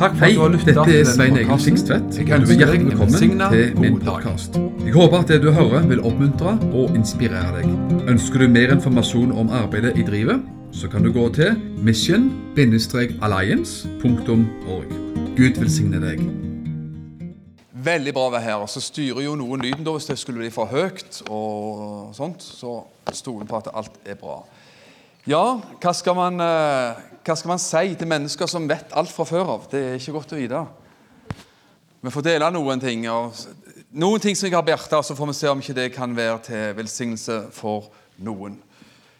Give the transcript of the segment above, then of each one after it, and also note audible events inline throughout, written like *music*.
Takk for Hei, at du har lyttet dette til er denne Svein Egil. Jeg Du er hjertelig velkommen til min podkast. Jeg håper at det du hører, vil oppmuntre og inspirere deg. Ønsker du mer informasjon om arbeidet i drivet, så kan du gå til mission-alliance.org. Gud velsigne deg. Veldig bra å være her. Og så styrer jo noen lyden da, hvis det skulle bli for høyt. og sånt, Så stoler på at alt er bra. Ja, hva skal, man, eh, hva skal man si til mennesker som vet alt fra før av? Det er ikke godt å vite. Vi får dele noen ting. Noen ting som jeg har på hjertet, så får vi se om ikke det kan være til velsignelse for noen.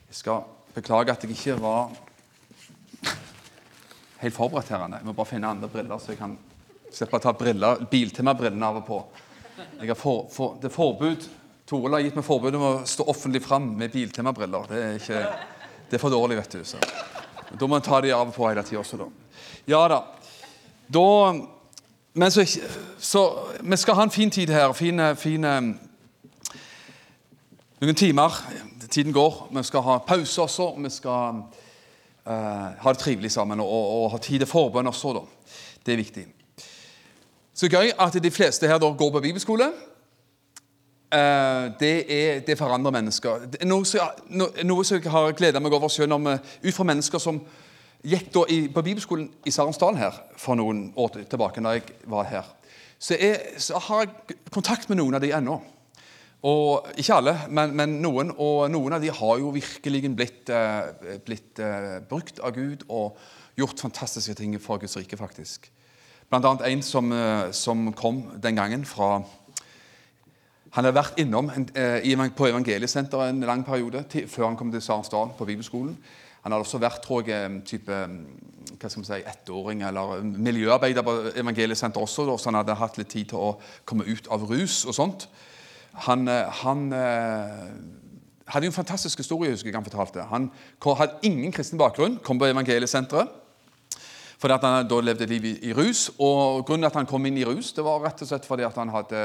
Jeg skal beklage at jeg ikke var helt forberedt her. Jeg må bare finne andre briller, så jeg kan slippe å ta briller, biltemabrillene av og på. For, for, det er forbud. Toril har gitt meg forbud om å stå offentlig fram med biltemabriller. Det det er for dårlig, vet du. Så. Da må en ta de av og på hele tida også, da. Ja da. Da Men så, så Vi skal ha en fin tid her. Fine, fine noen timer. Tiden går. Vi skal ha pause også. Vi skal uh, ha det trivelig sammen og, og ha tid til forbønn også. da. Det er viktig. Så gøy at de fleste her da går på bibelskole. Eh, det, er, det forandrer mennesker. Er noe, som jeg- har gleda meg over selv om, ut fra mennesker som gikk i, på bibelskolen i Sarensdal her for noen år tilbake. da jeg var her. Så, jeg, så har jeg kontakt med noen av de ennå. Og Ikke alle, men, men noen. Og noen av de har jo virkelig blitt, eh, blitt eh, brukt av Gud og gjort fantastiske ting for Guds rike, faktisk. Blant annet en som, eh, som kom den gangen fra Han hadde vært innom eh, på Evangeliesenteret en lang periode før han kom til Sarensdal på bibelskolen. Han hadde også vært tror jeg, type mm, hva skal man si, ettåring eller miljøarbeider på Evangeliesenteret også, så han hadde hatt litt tid til å komme ut av rus og sånt. Han, eh, han eh, hadde jo en fantastisk historie, husker jeg han fortalte. Han hadde ingen kristen bakgrunn, kom på Evangeliesenteret. Fordi at han da levde et liv i, i rus. Og grunnen til at han kom inn i rus, det var rett og slett fordi at han hadde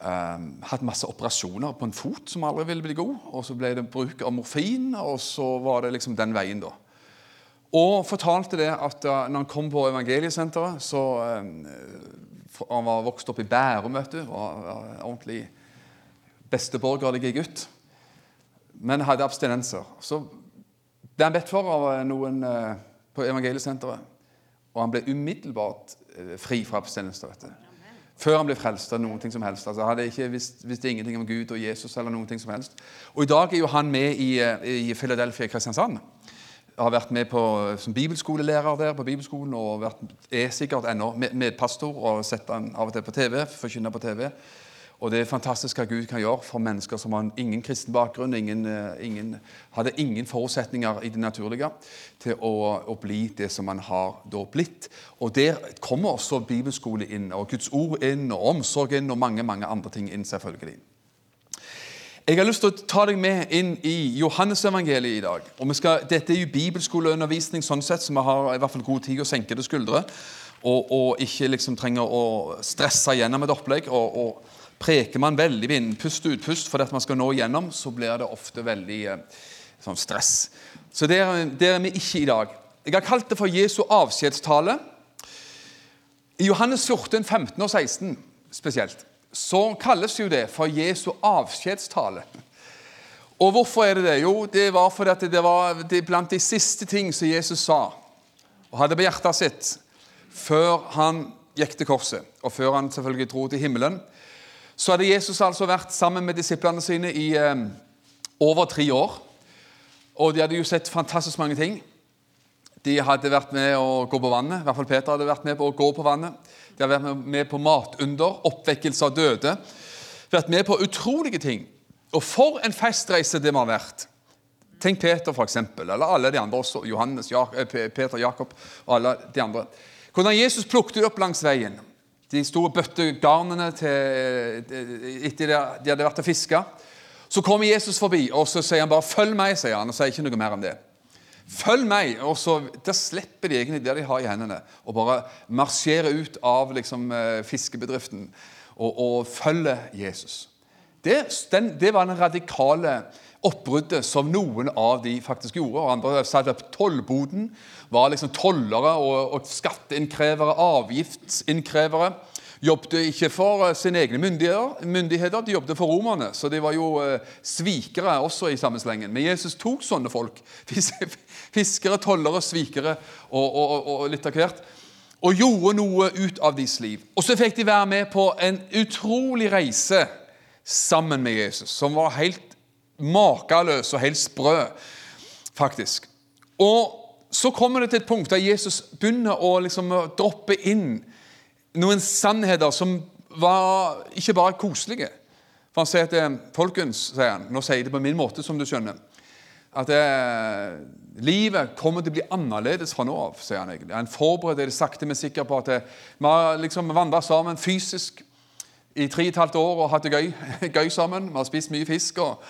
eh, hatt masse operasjoner på en fot som aldri ville bli god. Og så ble det bruk av morfin, og så var det liksom den veien, da. Og fortalte det at uh, når han kom på evangeliesenteret så um, Han var vokst opp i Bærum, vet du. Var, var ordentlig besteborgerlig gutt. Men hadde abstinenser. Så ble han bedt for av eh, noen uh, på evangeliesenteret. Og han ble umiddelbart uh, fri fra abstinenser. vet du. Før han ble frelst av noen ting som helst. Altså, han hadde ikke visst, visste ingenting om Gud og Jesus. eller noen ting som helst. Og I dag er jo han med i, eh, i Philadelphia i Kristiansand. Har vært med på, som bibelskolelærer der på bibelskolen og vært, er sikkert ennå med- medpastor og sett han av og til på TV. forkynner på TV. Og det er fantastisk hva Gud kan gjøre for mennesker som har ingen kristen bakgrunn, ingen, eh, ingen, hadde ingen forutsetninger i det naturlige til å, å bli det som man har da blitt. Og der kommer også bibelskole inn, og Guds ord inn, og omsorg inn, og mange, mange andre ting inn, selvfølgelig. Jeg har lyst til å ta deg med inn i Johannesevangeliet i dag. Og skal, Dette er jo bibelskoleundervisning, sånn sett, så vi har i hvert fall god tid å senke det skuldre. Og, og ikke liksom trenger å stresse gjennom et opplegg. og, og Preker man veldig vind, pust og utpust fordi at man skal nå igjennom, så blir det ofte veldig eh, sånn stress. Så det er, er vi ikke i dag. Jeg har kalt det for Jesu avskjedstale. I Johannes 14, 15 og 16 spesielt, så kalles jo det for Jesu avskjedstale. Og hvorfor er det det? Jo, det var fordi det var blant de siste ting som Jesus sa og hadde på hjertet sitt før han gikk til korset, og før han selvfølgelig dro til himmelen. Så hadde Jesus altså vært sammen med disiplene sine i eh, over tre år. Og de hadde jo sett fantastisk mange ting. De hadde vært med å gå på vannet. I hvert fall Peter hadde vært med på å gå på vannet. De hadde vært med på matunder, oppvekkelse av døde. Vært med på utrolige ting. Og for en festreise det må ha vært. Tenk Peter, for eksempel, eller alle de andre også. Johannes, eh, Peter, Jakob og alle de andre. Hvordan Jesus plukket opp langs veien. De store bøttegarnene til, etter de hadde vært og fiska. Så kommer Jesus forbi, og så sier han bare 'følg meg', sier han, og sier ikke noe mer om det. Følg meg! Og så Der slipper de egentlig det de har i hendene, og bare marsjerer ut av liksom, eh, fiskebedriften og, og følger Jesus. Det, den, det var den radikale oppbruddet som noen av de faktisk gjorde. og Andre satte opp tollboden, var liksom tollere og, og skatteinnkrevere, avgiftsinnkrevere. Jobbet ikke for sine egne myndigheter, de jobbet for romerne. Så de var jo eh, svikere også i samme slengen. Men Jesus tok sånne folk. *laughs* Fiskere, tollere, svikere og, og, og litt av hvert. Og gjorde noe ut av deres liv. Og så fikk de være med på en utrolig reise sammen med Jesus, som var helt makeløs og helt sprø, faktisk. Og så kommer det til et punkt der Jesus begynner å liksom droppe inn noen sannheter som var ikke bare koselige. For Han sier at eh, folkens, sier han, nå sier jeg det på min måte, som du skjønner, at eh, livet kommer til å bli annerledes fra nå av. sier Han egentlig. Han forbereder det sakte, men sikkert på at det, eh, vi har liksom vandra sammen fysisk i tre og et halvt år og hatt det gøy, *laughs* gøy sammen. Vi har spist mye fisk og,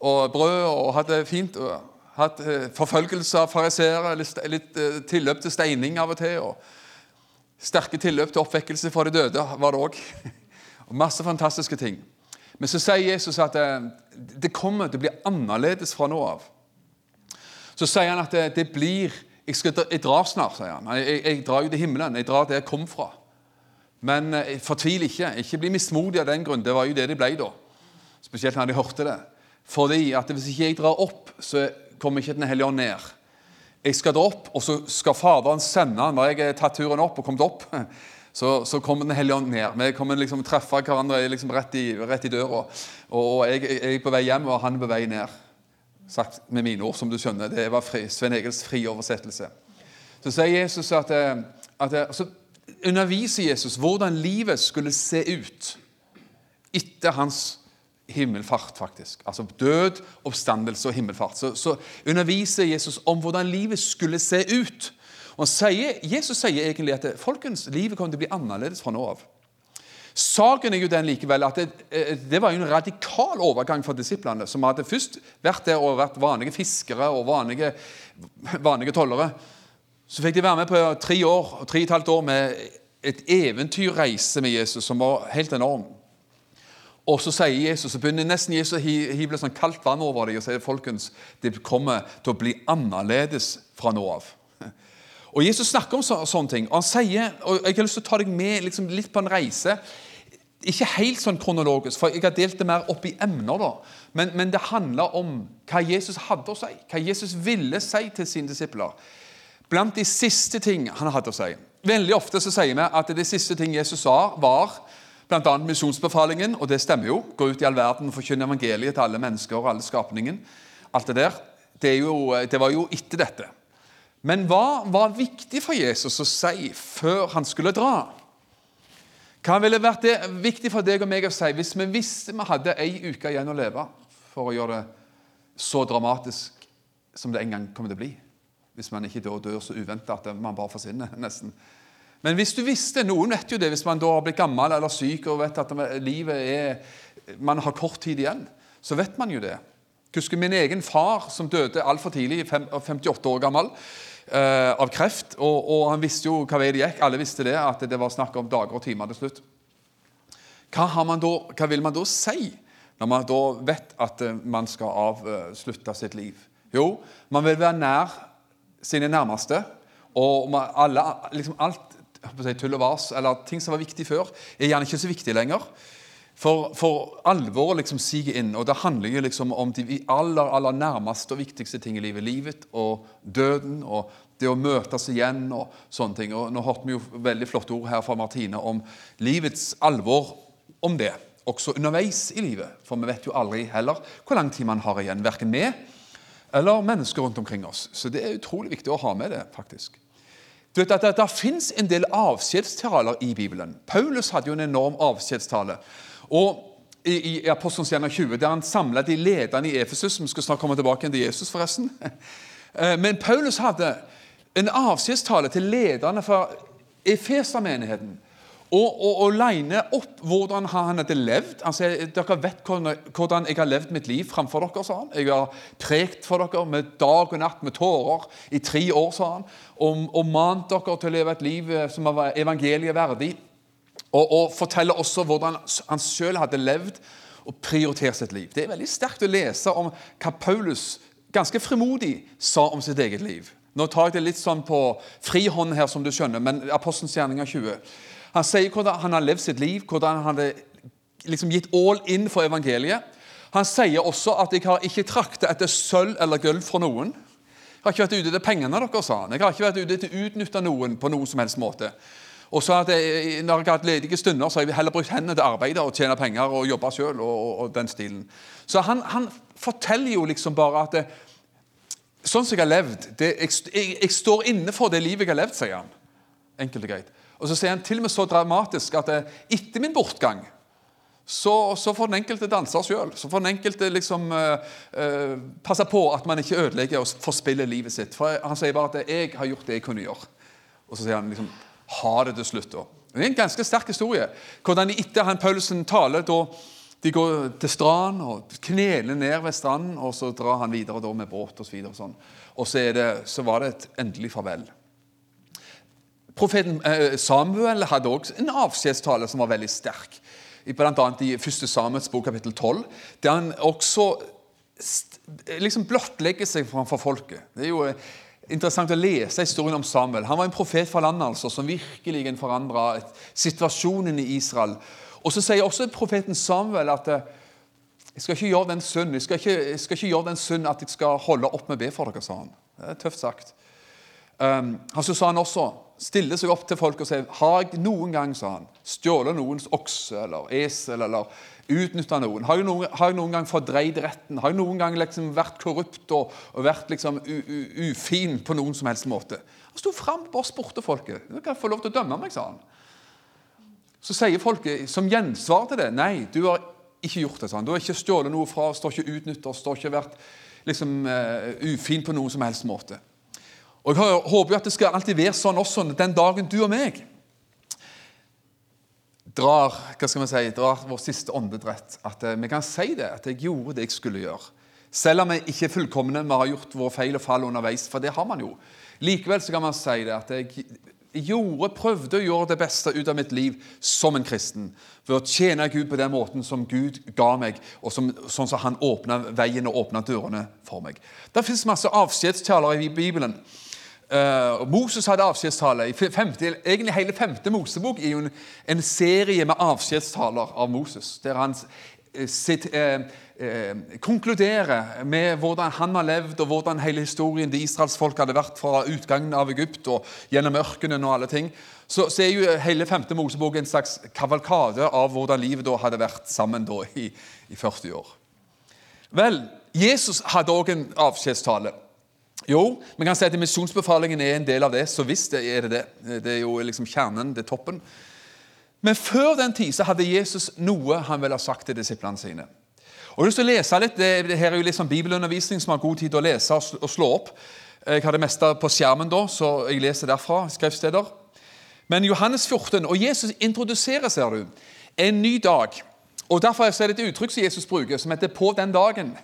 og brød og hatt det fint. og Hatt forfølgelse av fariseere, litt tilløp til steining av og til. og Sterke tilløp til oppvekkelse fra de døde var det òg. *laughs* Masse fantastiske ting. Men så sier Jesus at det, det kommer til å bli annerledes fra nå av. Så sier han at det, det blir jeg, skal, jeg, drar snart, sier han. Jeg, jeg, drar jo til himmelen. Jeg drar der jeg kom fra. Men eh, fortvil ikke. Ikke bli mismodig av den grunn. Det var jo det de ble da. Spesielt når de hørte det. Fordi at hvis ikke jeg drar opp, så kommer ikke Den hellige ånd ned. Jeg skal dra opp, og så skal Faderen sende Når jeg har tatt turen opp og kommet opp, *laughs* så, så kommer Den hellige ånd ned. Vi kommer liksom treffe hverandre liksom rett, i, rett i døra. Og, jeg, jeg, er på vei hjem, og han er på vei ned. Sagt med mine ord, som du skjønner. Det var fri, Svein Egils frioversettelse. Så sier Jesus at, eh, at eh, så underviser Jesus hvordan livet skulle se ut etter hans himmelfart, faktisk. Altså død, oppstandelse og himmelfart. Så, så underviser Jesus om hvordan livet skulle se ut. Og sier, Jesus sier egentlig at folkens, livet kommer til å bli annerledes fra nå av. Saken er jo den likevel at det, eh, det var en radikal overgang for disiplene, som hadde først vært der og vært vanlige fiskere og vanlige, vanlige tollere. Så fikk de være med på tre år, tre og et halvt år med et eventyrreise med Jesus som var helt enorm. Og så sier Jesus, så begynner nesten Jesus å hive sånn kaldt vann over dem og sier folkens, det kommer til å bli annerledes fra nå av. *laughs* Og Jesus snakker om så, sånne ting. og han sier, og Jeg har lyst til å ta deg med liksom, litt på en reise. Ikke helt sånn kronologisk, for jeg har delt det mer opp i emner. da. Men, men det handler om hva Jesus hadde å si, hva Jesus ville si til sine disipler. Blant de siste ting han hadde å si. Veldig ofte så sier vi at det siste ting Jesus sa, var Bl.a. misjonsbefalingen, og det stemmer jo. Gå ut i all verden og forkynne evangeliet til alle mennesker og alle skapningen. Alt det der. Det, jo, det var jo etter dette. Men hva var viktig for Jesus å si før han skulle dra? Hva ville vært det viktig for deg og meg å si hvis vi visste vi hadde ei uke igjen å leve, for å gjøre det så dramatisk som det en gang kommer til å bli? Hvis man ikke da dør så uventet at man bare forsvinner, *laughs* nesten. Men hvis du visste Noen vet jo det hvis man da har blitt gammel eller syk og vet at livet er Man har kort tid igjen. Så vet man jo det. Jeg husker min egen far som døde altfor tidlig, 58 år gammel, eh, av kreft. Og, og, han visste jo hva vei det gikk. Alle visste det, at det var snakk om dager og timer til slutt. Hva, da, hva vil man da si når man da vet at eh, man skal avslutte sitt liv? Jo, man vil være nær sine nærmeste. Og alle, liksom alt si, tull og vas, eller ting som var viktig før, er gjerne ikke så viktig lenger. For, for alvoret liksom siger inn, og det handler jo liksom om de aller aller nærmeste og viktigste ting i livet. Livet og døden og det å møtes igjen og sånne ting. Og Nå hørte vi jo veldig flotte ord her fra Martine om livets alvor om det. Også underveis i livet. For vi vet jo aldri heller hvor lang tid man har igjen. Verken vi eller mennesker rundt omkring oss. Så det er utrolig viktig å ha med det. faktisk. Du vet at Det, det fins en del avskjedstaler i Bibelen. Paulus hadde jo en enorm avskjedstale. Og i, i Apostelens 20, der han samla de lederne i Efesus Vi skal snart komme tilbake til Jesus, forresten. *laughs* Eh, men Paulus hadde en avskjedstale til lederne for Efeser-menigheten og, og, og line opp hvordan han hadde levd. Han sier dere vet hvordan jeg har levd mitt liv framfor dere. sa han. Jeg har prekt for dere med dag og natt med tårer i tre år. sa han, Og, og mant dere til å leve et liv eh, som var evangeliet verdig. Og, og forteller også hvordan han sjøl hadde levd og prioritert sitt liv. Det er veldig sterkt å lese om hva Paulus ganske frimodig sa om sitt eget liv. Nå tar jeg det litt sånn på frihånd her, som du skjønner, men Apostelens gjerninger 20. Han sier hvordan han har levd sitt liv, hvordan han hadde liksom gitt all in for evangeliet. Han sier også at 'jeg har ikke trakta etter sølv eller gull fra noen'. 'Jeg har ikke vært ute etter pengene deres', sa han. 'Jeg har ikke vært ute etter å utnytte noen på noen som helst måte'. Og så at jeg, Når jeg har hatt ledige stunder, så har jeg heller brukt hendene til arbeide og tjene penger og jobbe sjøl. Og, og, og, den stilen. Så han, han, forteller jo liksom bare at det, Sånn som jeg har levd det, jeg, jeg, jeg, står inne for det livet jeg har levd, sier han. Enkelt og greit. Og så sier han til og med så dramatisk at det, etter min bortgang så, så får den enkelte danse sjøl. Så får den enkelte liksom uh, uh, passe på at man ikke ødelegger og forspiller livet sitt. For Han sier bare at 'jeg har gjort det jeg kunne gjøre'. Og så sier han liksom 'ha det til slutt'. da. Det er en ganske sterk historie. Hvordan de etter han Paulsen taler da de går til stranden og kneler ned ved stranden, og så drar han videre da med båt. Og, så sånn. og så, det, så var det et endelig farvel. Profeten eh, Samuel hadde også en avskjedstale som var veldig sterk. Bl.a. i 1. Samuels bok kapittel 12, der han også liksom blottlegger seg framfor folket. Det er jo eh, interessant å lese historien om Samuel. Han var en profet fra landet altså, som virkelig forandra situasjonen i Israel. Og Så sier også profeten Samuel at eh, jeg skal ikke gjøre den synd jeg skal ikke, jeg skal ikke gjøre den synd at jeg skal holde opp med å be for dere. sa han. Det er tøft sagt. Um, så sa han også stille seg opp til folk og si har jeg noen gang sa han, stjålet noens okse eller esel eller utnytta noen? Har jeg, noen, har jeg, noen, gang fordreid retten? Har jeg noen gang liksom vært korrupt og, og vært liksom u, u, ufin på noen som helst måte? Han sto fram og spurte folket. Du kan få lov til å dømme meg, sa han. Så sier folket som gjensvar til det Nei, du har ikke gjort det. sa han. Du har ikke stjålet noe fra oss, du ikke utnytta har ikke vært liksom, uh, ufin på noen som helst måte. Og Jeg håper jo at det skal alltid være sånn også den dagen du og meg drar hva skal vi si, drar vår siste åndedrett. At uh, vi kan si det, at jeg gjorde det jeg skulle gjøre. Selv om vi ikke er fullkomne, vi har gjort våre feil og fall underveis. For det har man jo. Likevel så kan man si det, at jeg gjorde, prøvde å gjøre det beste ut av mitt liv som en kristen. Ved å tjene Gud på den måten som Gud ga meg, og som, sånn som han åpna veien og åpna dørene for meg. Det fins masse avskjedstaler i Bibelen. Uh, Moses hadde avskjedstale. egentlig Hele femte Mosebok er jo en, en serie med avskjedstaler av Moses. Der han uh, sitt, uh, uh, konkluderer med hvordan han har levd, og hvordan hele historien til Israels folk hadde vært fra utgangen av Egypt og gjennom ørkenen og alle ting, så, så er jo hele femte Mosebok en slags kavalkade av hvordan livet da hadde vært sammen da i, i 40 år. Vel, Jesus hadde òg en avskjedstale. Jo, vi kan si at misjonsbefalingen er en del av det. Så visst er det det. Det er jo liksom kjernen, det er toppen. Men før den tid så hadde Jesus noe han ville ha sagt til disiplene sine. Og jeg har lyst til å lese litt, det, det her er jo litt sånn bibelundervisning som har god tid til å lese og slå opp. Jeg har det meste på skjermen, da, så jeg leser derfra. skriftsteder. Men Johannes 14, og Jesus introduserer ser du, en ny dag. Og Derfor er det et uttrykk som Jesus bruker, som heter 'på den dagen'.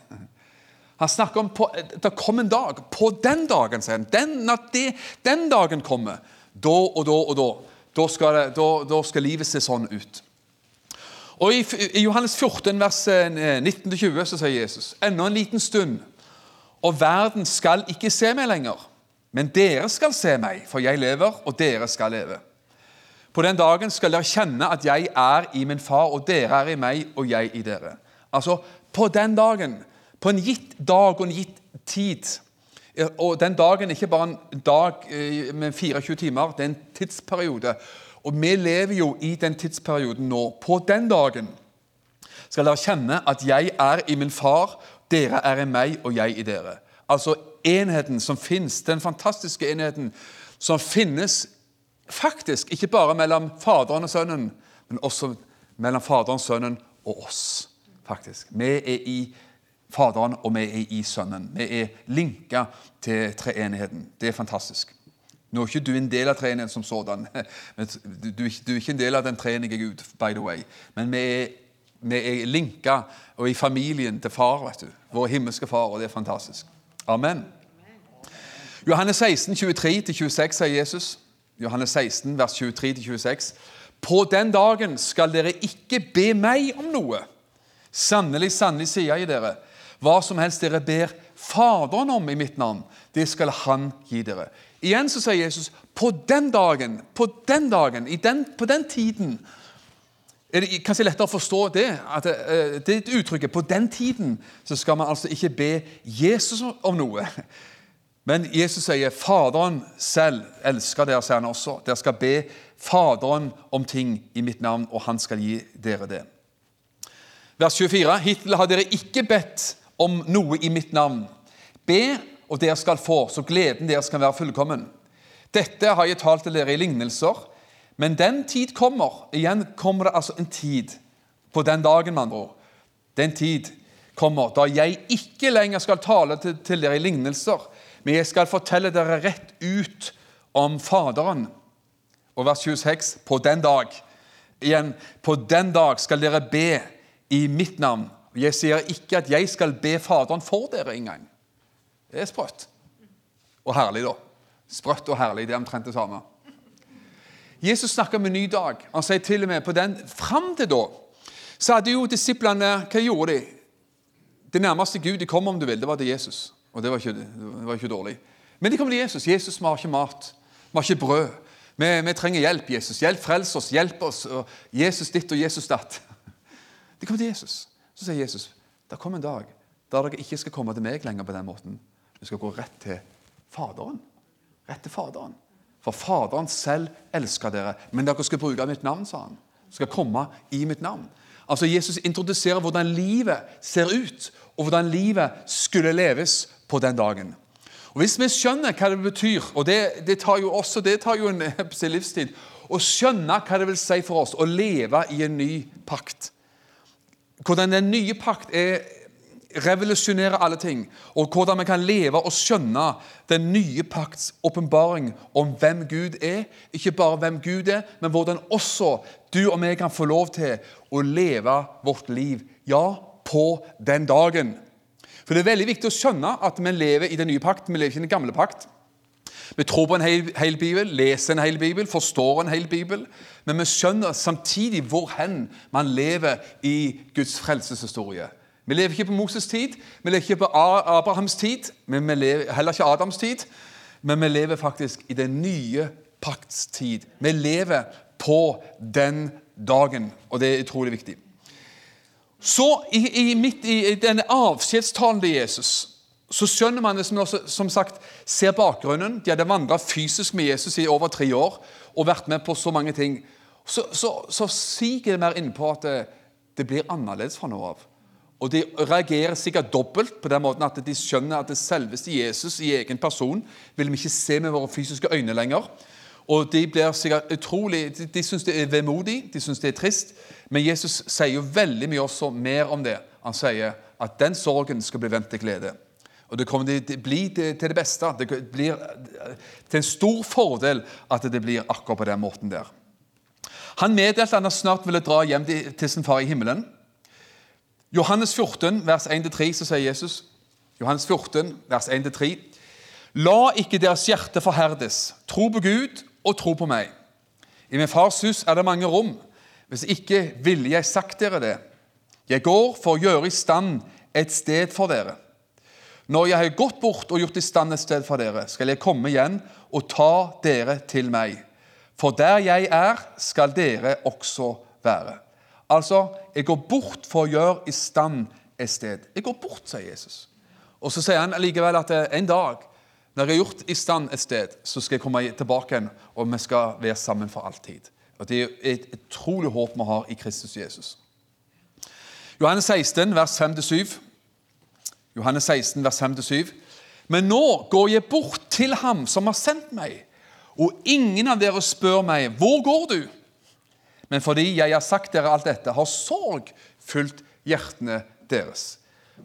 Han snakker om på, det kommer en dag. På den dagen, sier han. Den, det, den dagen kommer, da og da og da. Da skal, det, da, da skal livet se sånn ut. Og I, i Johannes 14, vers 19-20 eh, så sier Jesus enda en liten stund, og verden skal ikke se meg lenger. Men dere skal se meg, for jeg lever, og dere skal leve. På den dagen skal dere kjenne at jeg er i min far, og dere er i meg, og jeg i dere. Altså, på den dagen, på en gitt dag og en gitt tid Og den dagen er ikke bare en dag eh, med 24 timer, det er en tidsperiode. Og vi lever jo i den tidsperioden nå. På den dagen skal dere kjenne at jeg er i min far, dere er i meg, og jeg i dere. Altså enheten som finnes, den fantastiske enheten som finnes faktisk ikke bare mellom Faderen og Sønnen, men også mellom Faderen, Sønnen og oss. faktisk. Vi er i Faderen, og vi er i Sønnen. Vi er linka til treenigheten. Det er fantastisk. Nå er ikke du en del av treenigheten som sådan. *laughs* Du, er ikke en del av den treenige Gud, by the way. Men vi er, vi er linka og i familien til far, vet du. Vår himmelske far, og det er fantastisk. Amen. Johannes 16, 23-26 sier Jesus. Johannes 16, vers 23-26. På den dagen skal dere ikke be meg om noe. Sannelig, sannelig, sier jeg dere, hva som helst dere ber Faderen om i mitt navn, det skal Han gi dere. Igjen så sier Jesus på den dagen, på den dagen, den, på den tiden er det kanskje lettere å forstå det, at det, det uttrykket 'på den tiden' så skal man altså ikke be Jesus om noe. Men Jesus sier 'Faderen selv elsker dere', sier han også. Dere skal be Faderen om ting i mitt navn, og han skal gi dere det. Vers 24.: Hittil har dere ikke bedt om noe i mitt navn. Be, og dere skal få, så gleden deres kan være fullkommen. Dette har jeg talt til dere i lignelser. Men den tid kommer. Igjen kommer det altså en tid på den dagen, med andre ord. Den tid kommer da jeg ikke lenger skal tale til, til dere i lignelser, men jeg skal fortelle dere rett ut om Faderen. Og vers 26 på den dag. Igjen, på den dag skal dere be i mitt navn. Jeg sier ikke at jeg skal be Faderen for dere engang. Det er sprøtt. Og herlig, da. Sprøtt og herlig, det er omtrent det samme. Jesus snakker om en ny dag. Han sier til og med på den Fram til da så hadde jo disiplene Hva gjorde de? Det nærmeste Gud de kom om du vil, det var til Jesus. Og det var ikke, det var ikke dårlig. Men de kom til Jesus. Jesus, vi har ikke mat. Vi har ikke brød. Vi, vi trenger hjelp, Jesus. Hjelp, frels oss, hjelp oss. Og Jesus ditt og Jesus datt. De kom til Jesus. Så sier Jesus det kommer en dag der dere ikke skal komme til meg lenger på den måten. Du skal gå rett til Faderen. Rett til Faderen. For Faderen selv elsker dere, men dere skal bruke mitt navn, sa han. Skal komme i mitt navn. Altså Jesus introduserer hvordan livet ser ut, og hvordan livet skulle leves på den dagen. Og Hvis vi skjønner hva det betyr, og det, det tar jo også det tar jo en *laughs* livstid Å skjønne hva det vil si for oss å leve i en ny pakt Hvordan den nye pakt er revolusjonerer alle ting, og hvordan vi kan leve og skjønne den nye pakts åpenbaring om hvem Gud er. Ikke bare hvem Gud er, men hvordan også du og vi kan få lov til å leve vårt liv. Ja, på den dagen. For Det er veldig viktig å skjønne at vi lever i den nye pakt, vi lever ikke i den gamle pakt. Vi tror på en hel, hel, bibel, leser en hel bibel, forstår en hel bibel. Men vi skjønner samtidig hvor hen man lever i Guds frelseshistorie. Vi lever ikke på Moses' tid, vi lever ikke på Abrahams tid, men vi lever heller ikke Adams tid. Men vi lever faktisk i den nye pakts tid. Vi lever på den dagen, og det er utrolig viktig. Så i, i, midt i denne avskjedstalen til Jesus så skjønner man det som, også, som sagt ser bakgrunnen. De hadde vandra fysisk med Jesus i over tre år og vært med på så mange ting. Så, så, så siger det mer innpå at det, det blir annerledes fra nå av. Og de reagerer sikkert dobbelt på den måten at de skjønner at det selveste Jesus i egen person vil vi ikke se med våre fysiske øyne lenger. Og De blir sikkert utrolig, de, de syns det er vemodig, de syns det er trist. Men Jesus sier jo veldig mye også mer om det. Han sier at den sorgen skal bli vendt til glede. Og Det kommer til å bli til det beste. Det blir til en stor fordel at det blir akkurat på den måten der. Han meddelte at han snart ville dra hjem til sin far i himmelen. Johannes 14, vers 1-3, så sier Jesus Johannes 14, vers 1-3 La ikke deres hjerte forherdes. Tro på Gud og tro på meg. I min fars hus er det mange rom. Hvis ikke ville jeg sagt dere det. Jeg går for å gjøre i stand et sted for dere. Når jeg har gått bort og gjort i stand et sted for dere, skal jeg komme igjen og ta dere til meg. For der jeg er, skal dere også være. Altså, jeg går bort for å gjøre i stand et sted. Jeg går bort, sier Jesus. Og så sier han likevel at eh, en dag, når jeg har gjort i stand et sted, så skal jeg komme tilbake igjen, og vi skal være sammen for alltid. Og Det er et utrolig håp vi har i Kristus Jesus. Johannes 16, vers 5-7. Johannes 16, vers 5-7. Men nå går jeg bort til ham som har sendt meg, og ingen av dere spør meg, hvor går du? Men fordi jeg har sagt dere alt dette, har sorg fulgt hjertene deres.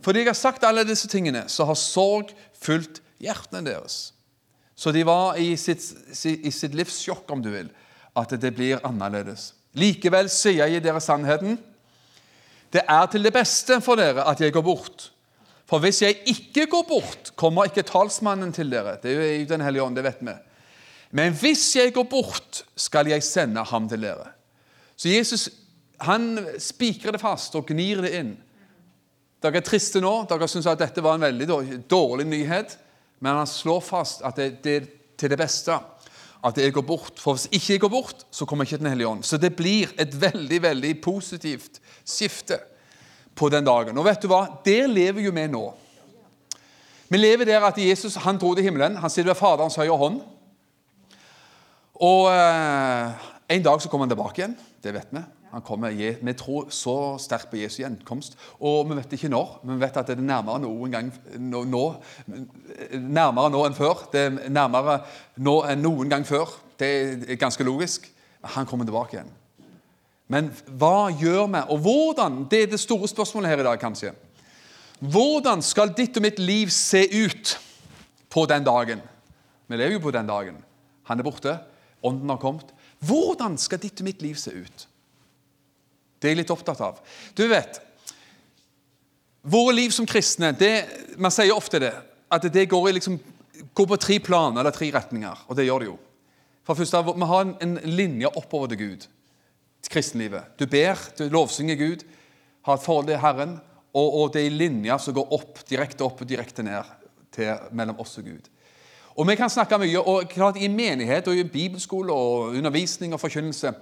Fordi jeg har sagt alle disse tingene, så har sorg fulgt hjertene deres. Så de var i sitt, i sitt livs sjokk, om du vil, at det blir annerledes. Likevel sier jeg dere sannheten. Det er til det beste for dere at jeg går bort. For hvis jeg ikke går bort, kommer ikke talsmannen til dere. Det er jo Den hellige ånd, det vet vi. Men hvis jeg går bort, skal jeg sende ham til dere. Så Jesus han spikrer det fast og gnir det inn Dere er triste nå. Dere syns at dette var en veldig dårlig nyhet. Men han slår fast at det, er til det beste at jeg går bort. For hvis ikke jeg går bort, så kommer ikke Den hellige ånd. Så det blir et veldig veldig positivt skifte på den dagen. Og vet du hva? Der lever jo vi nå. Vi lever der at Jesus han dro til himmelen. Han sitter ved Faderens høyre hånd. Og eh, en dag så kommer han tilbake igjen. Det vet vi. Han kommer, Vi tror så sterkt på Jesu gjenkomst. Og vi vet ikke når. Men vi vet at det er nærmere noen gang nå, nå, Nærmere nå enn før. Det er nærmere nå enn noen gang før. Det er ganske logisk. Han kommer tilbake igjen. Men hva gjør vi, og hvordan? Det er det store spørsmålet her i dag, kanskje. Hvordan skal ditt og mitt liv se ut på den dagen? Vi lever jo på den dagen. Han er borte, ånden har kommet. Hvordan skal ditt og mitt liv se ut? Det er jeg litt opptatt av. Du vet, Våre liv som kristne det, Man sier ofte det, at det går, liksom, går, på tre plan eller tre retninger. Og det gjør det jo. For først, Vi har en, en linje oppover til Gud, kristenlivet. Du ber, du lovsynger Gud, har et forhold til Herren, og, og det er en linje som går opp, direkte opp og direkte ned til, mellom oss og Gud. Og Vi kan snakke mye, og klart i menighet og i bibelskole og undervisning og forkynnelse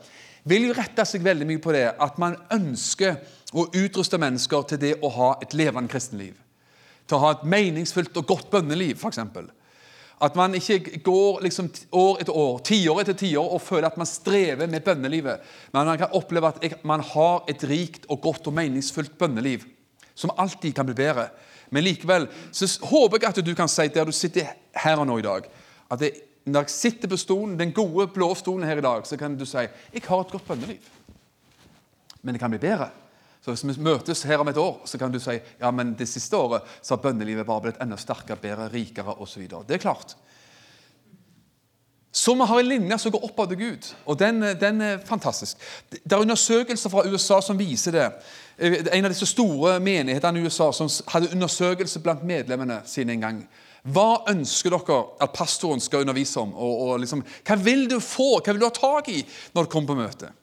vil jo rette seg veldig mye på det at man ønsker å utruste mennesker til det å ha et levende kristenliv. Til å ha et meningsfullt og godt bønneliv, f.eks. At man ikke går liksom år etter år, tiår etter tiår og føler at man strever med bønnelivet. Men man kan oppleve at man har et rikt og godt og meningsfullt bønneliv. Som alltid kan bli bedre. Men likevel så håper jeg at du kan si der du sitter her og nå i dag, at det når jeg sitter på stolen, den gode, blå stolen her i dag, så kan du si jeg har et godt bønneliv. Men det kan bli bedre. Så Hvis vi møtes her om et år, så kan du si ja, men det siste året så har bønnelivet bare blitt enda sterkere, bedre, rikere osv. Det er klart. Så vi har en linje som går oppad til Gud, og den, den, er fantastisk. Det er undersøkelser fra USA som viser det. En av disse store menighetene i USA som hadde undersøkelse blant medlemmene sine en gang. Hva ønsker dere at pastoren skal undervise om? Og, og liksom, hva vil du få, hva vil du ha tak i når du kommer på møte?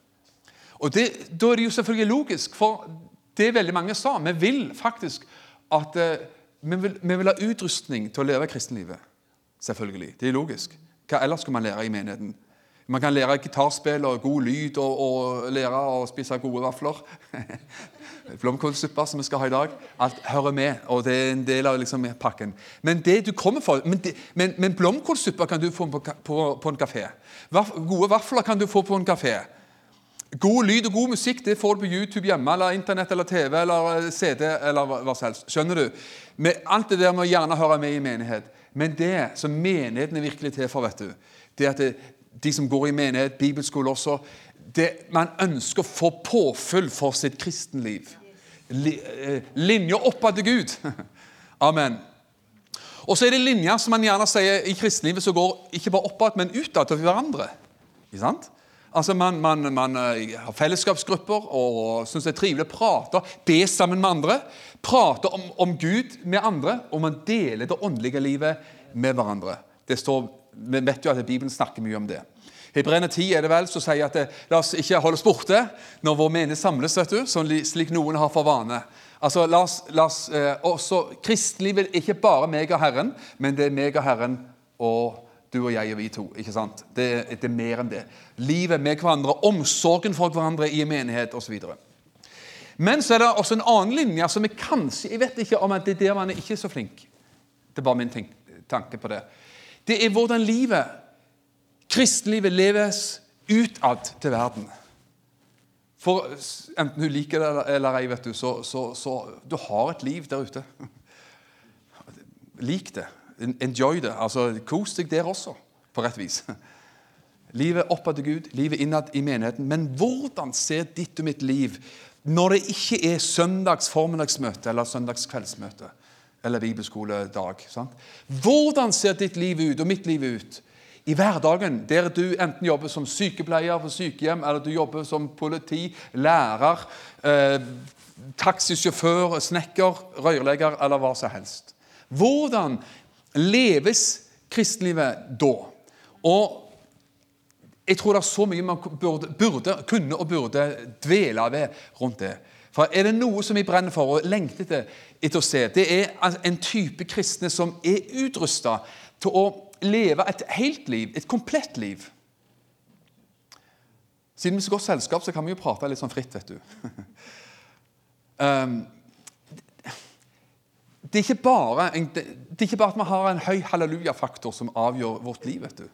Og det, Da er det jo selvfølgelig logisk, for det veldig mange sa, vi vil faktisk at eh, vi, vil, vi, vil, ha utrustning til å leve kristenlivet. Selvfølgelig. Det er logisk. Hva ellers skal man lære i menigheten? Man kan lære gitarspill og god lyd og, og lære å spise gode vafler. *laughs* blomkålsuppe som vi skal ha i dag. Alt hører med, og det er en del av liksom, pakken. Men det du kommer for, men, men, men blomkålsuppe kan du få på, på, på en kafé. Vaf, gode vafler kan du få på en kafé. God lyd og god musikk det får du på YouTube hjemme, eller Internett eller TV eller eh, CD. eller hva, som helst. Skjønner du? Med alt det der må gjerne høre med i menighet. Men det som menigheten er virkelig til for, vet du, det at det, de som går i menighet, bibelskole også, det, man ønsker å få påfyll for sitt kristenliv. Eh, linja oppad til Gud. *laughs* Amen. Og så er det linjer som man gjerne sier i kristenlivet som går ikke bare oppad, men utad til hverandre. Ikke sant? Altså Man, man, man eh, har fellesskapsgrupper og syns det er trivelig å prate, be sammen med andre. Prate om, om, Gud med andre, og man deler det åndelige livet med hverandre. Det står, Vi vet jo at Bibelen snakker mye om det. Hebreerne 10 er det vel, som sier at det, eh, la oss ikke holde oss borte når vår menighet samles, vet du, sånn, slik noen har for vane. Altså, la oss, la oss eh, også, Kristelivet er ikke bare meg og Herren, men det er meg og Herren og du og jeg og vi to. ikke sant? Det, det er mer enn det. Livet med hverandre, omsorgen for hverandre i en menighet osv. Men så er det også en annen linje som jeg kanskje Jeg vet ikke om at det er der man er ikke så flink. Det er bare min tanke på det. Det er hvordan livet Kristenlivet leves utad til verden. For enten du liker det eller ei, vet du, så, så, så du har et liv der ute. *laughs* Lik det. Enjoy det. altså Kos deg der også, på rett vis. Livet oppad til Gud, livet innad i menigheten. Men hvordan ser ditt og mitt liv når det ikke er søndags formiddagsmøte eller søndags kveldsmøte eller bibelskoledag? Sant? Hvordan ser ditt liv ut og mitt liv ut i hverdagen, der du enten jobber som sykepleier på sykehjem, eller du jobber som politi, lærer, eh, taxisjåfør, snekker, rørlegger eller hva som helst. Hvordan leves kristenlivet da? Og jeg tror det er så mye man burde, burde, kunne og burde dvele ved rundt det. For er det noe som vi brenner for og lengter etter, etter å se, det er en type kristne som er utrusta til å leve et helt liv, et komplett liv. Siden vi er så godt selskap, så kan vi jo prate litt sånn fritt, vet du. *laughs* um, det, er bare det, er ikke bare at vi har en høy halleluja-faktor som avgjør vårt liv. vet du.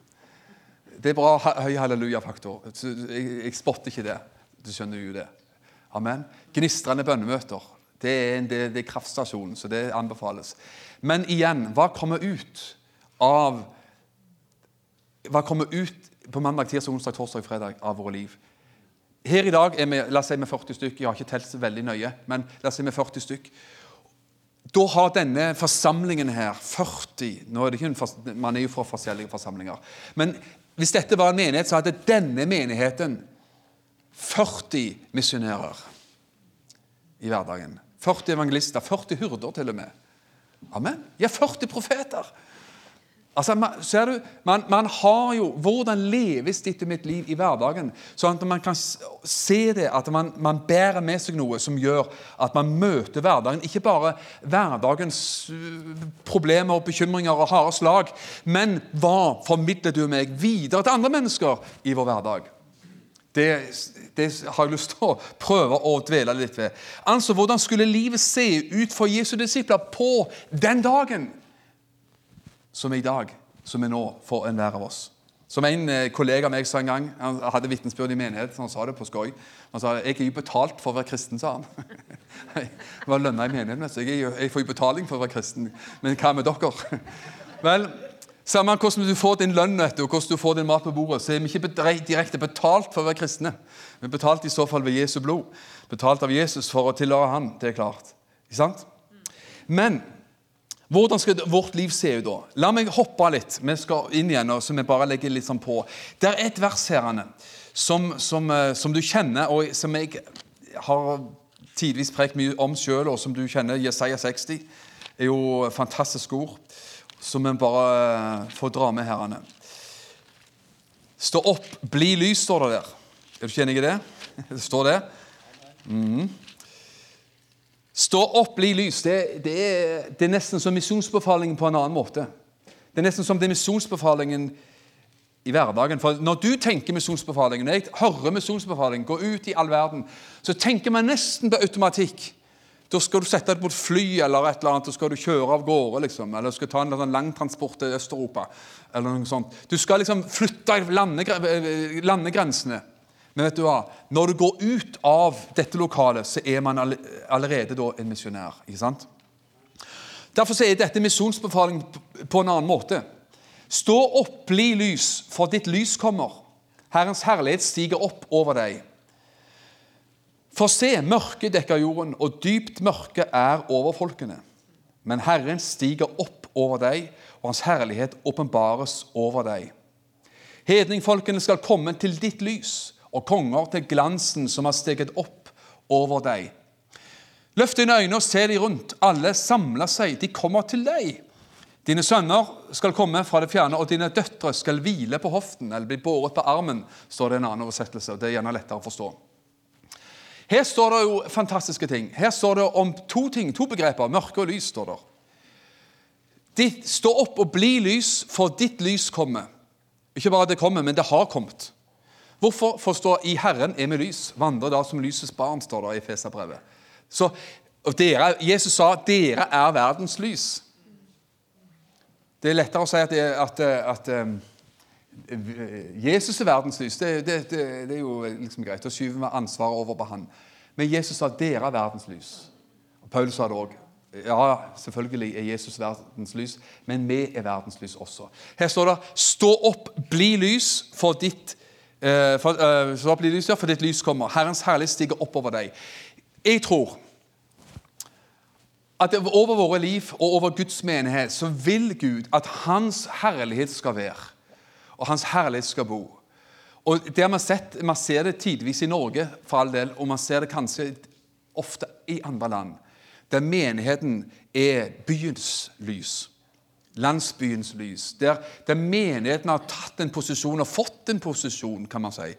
Det er bra høy halleluja-faktor. Jeg, jeg spotter ikke det. Du skjønner jo det. Amen. Gnistrende bønnemøter. Det er, en, det, det er kraftstasjonen, så det anbefales. Men igjen, hva kommer ut av Hva kommer ut på mandag, tirsdag, onsdag, torsdag og fredag av våre liv? Her i dag er vi la oss si med 40 stykk. Jeg har ikke telt så veldig nøye, men la oss si med 40 stykk. Da har denne forsamlingen her 40 nå er det ikke en, Man er jo fra forskjellige forsamlinger. Men hvis dette var en menighet, så hadde denne menigheten 40 misjonærer i hverdagen. 40 evangelister, 40 hurder til og med. Amen. Ja, 40 profeter. Altså, man, ser du, man, man, har jo Hvordan leves dette mitt liv i hverdagen? Sånn at man kan se det, at man, man, bærer med seg noe som gjør at man møter hverdagen. Ikke bare hverdagens øh, problemer og bekymringer og harde slag, men hva formidler du meg videre til andre mennesker i vår hverdag? Det, det, har jeg lyst til å prøve å dvele litt ved. Altså, Hvordan skulle livet se ut for Jesu disipler på den dagen som er i dag, som er nå, for enhver av oss? Som en eh, kollega av meg sa en gang, han hadde vitnesbyrd i menighet, så han sa det på skoj. Han sa jeg er jo betalt for å være kristen, sa han. *laughs* jeg var lønna i menigheten, så jeg, jeg får jo betaling for å være kristen. Men hva med dere? *laughs* Vel, samme hvordan du får din lønn og hvordan du får din mat på bordet, så er vi ikke direkte betalt for å være kristne. Vi er betalt i så fall ved Jesu blod. Betalt av Jesus for å tilhøre Han. Det er klart. Ikke sant? Men hvordan skal vårt liv se ut da? La meg hoppe litt. Vi skal inn igjen, så vi bare legger litt sånn på. Det er et vers her som, som, eh, som, du kjenner, og som jeg har tidvis prekt mye om sjøl, og som du kjenner. Jesaja 60 er jo fantastisk ord som vi bare får dra med her. Stå opp, bli lys, står det der. Er du ikke enig i det? *laughs* Det står det. Mm. Stå opp, bli lys. Det, det, er, det er, nesten som misjonsbefalingen på en annen måte. Det er nesten som det er misjonsbefalingen i hverdagen. For Når du tenker misjonsbefalingen, når jeg hører misjonsbefalingen, gå ut i all verden, så tenker man nesten på automatikk da skal du sette deg på et fly eller et eller annet, og skal du kjøre av gårde. Liksom, eller du skal ta en sånn langtransport til Øst-Europa. eller noe sånt. Du skal liksom flytte landegrensene. Men vet du hva? når du går ut av dette lokalet, så er man allerede da en misjonær. ikke sant? Derfor er dette misjonsbefaling på en annen måte. Stå opp, bli lys, for ditt lys kommer. Herrens herlighet stiger opp over deg. For se, mørket dekker jorden, og dypt mørke er over folkene. Men Herren stiger opp over deg, og Hans herlighet åpenbares over deg. Hedningfolkene skal komme til ditt lys, og konger til glansen som har steget opp over deg. Løft dine øyne og se de rundt. Alle samler seg, de kommer til deg. Dine sønner skal komme fra det fjerne, og dine døtre skal hvile på hoften eller bli båret på armen, står det i en annen oversettelse. og Det er gjerne lettere å forstå. Her står det jo fantastiske ting. Her står det om to ting, to begreper. Mørke og lys. står. Ditt, stå opp og bli lys, for ditt lys kommer. Ikke bare det kommer, men det har kommet. Hvorfor forstå i Herren er vi lys? Vandre da som lysets barn, står det i Feserbrevet. Så dere, Jesus sa dere er verdens lys. Det er lettere å si at, at, at, at Jesus er verdenslys. Det, det, det, det, er jo liksom greit. å skyve med ansvaret over på han. Men Jesus sa dere er verdens lys. Og Paul sa det òg. Ja, selvfølgelig er Jesus verdens lys, men vi er verdens lys også. Her står det 'Stå opp, bli lys, for ditt, uh, for, uh, så bli lys, ja, for ditt lys kommer'. Herrens herlighet stiger oppover deg. Jeg tror at over våre liv og over Guds menighet så vil Gud at Hans herlighet skal være og Hans herlighet skal bo. Og det Man sett, man ser det tidvis i Norge, for all del, og man ser det kanskje ofte i andre land, der menigheten er byens lys. Landsbyens lys. Der, der menigheten har tatt en posisjon og fått en posisjon, kan man si,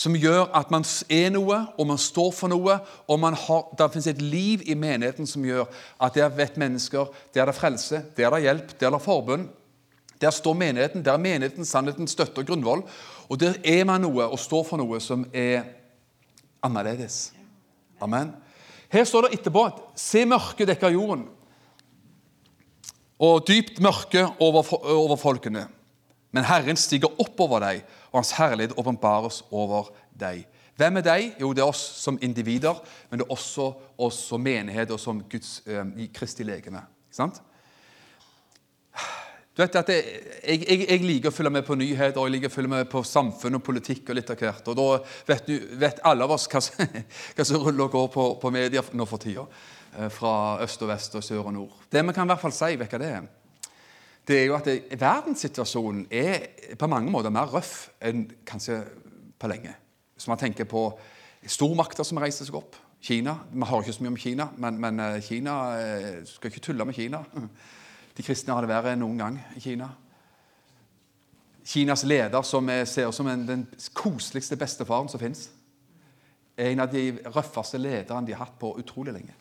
som gjør at man er noe, og man står for noe, og man har, det finnes et liv i menigheten som gjør at der vet mennesker, der er det frelse, der er det hjelp, der er det forbund. Der står menigheten, der er menigheten sannheten, støtte og grunnvoll. Og der er man noe og står for noe som er annerledes. Amen. Her står det etterpå at se mørket dekker jorden, og dypt mørke over, over folkene. Men Herren stiger oppover deg, og Hans herlighet åpenbares over deg. Hvem er deg? Jo, det er oss som individer, men det er også oss som menighet og som Guds eh, Kristi legeme. Sant? Du vet at jeg, jeg, jeg, liker å følge med på nyheter og jeg liker å følge med på samfunn og politikk. og litt av hvert, og Da vet, du, vet alle av oss hva, *laughs* hva som ruller og går på, på media nå for tida. Eh, fra øst og vest og sør og nord. Det vi kan i hvert fall si, hva det er, det er jo at det, verdenssituasjonen er på mange måter mer røff enn kanskje på lenge. Hvis man tenker på stormakter som reiser seg opp. Kina. Vi har ikke så mye om Kina, men, men eh, Kina eh, skal ikke tulle med Kina. *laughs* De kristne har det verre enn noen gang i Kina. Kinas leder, som er, ser som en, den koseligste bestefaren som fins, er en av de røffeste lederne de har hatt på utrolig lenge.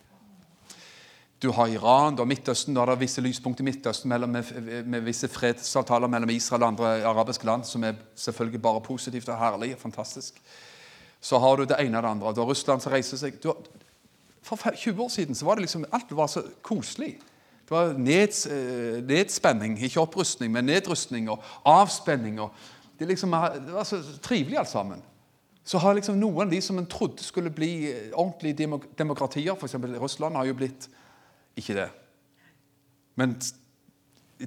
Du har Iran, du har Midtøsten, er det visse lyspunkter i Midtøsten mellom, med, med, visse fredsavtaler mellom Israel og andre arabiske land, som er selvfølgelig bare positivt og herlig og fantastisk. Så har du det ene og det andre. Du har Russland som reiser seg har, For 20 år siden så var det liksom, alt var så koselig. Det var neds, eh, nedspenning, ikke opprustning, men nedrustning og avspenning. Og det, liksom, det, var så trivelig alt sammen. Så har liksom noen av de som en trodde skulle bli eh, ordentlige demokratier, f.eks. Russland, har jo blitt ikke det. Men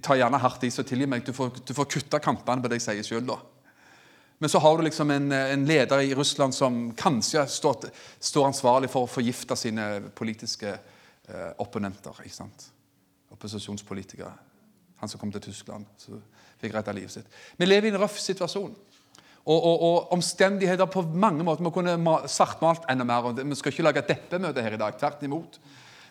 ta gjerne hardt i, så tilgi meg. Du får, du får kutta kampene på det jeg sier sjøl, da. Men så har du liksom en, en, leder i Russland som kanskje står, står ansvarlig for å forgifte sine politiske eh, opponenter. ikke sant? Opposisjonspolitikere. Han som kom til Tyskland, som fikk redda livet sitt. Vi lever i en røff situasjon. Og, og, og, omstendigheter på mange måter. Vi kunne svartmalt enda mer. Vi skal ikke lage et deppemøte her i dag. Tvert imot.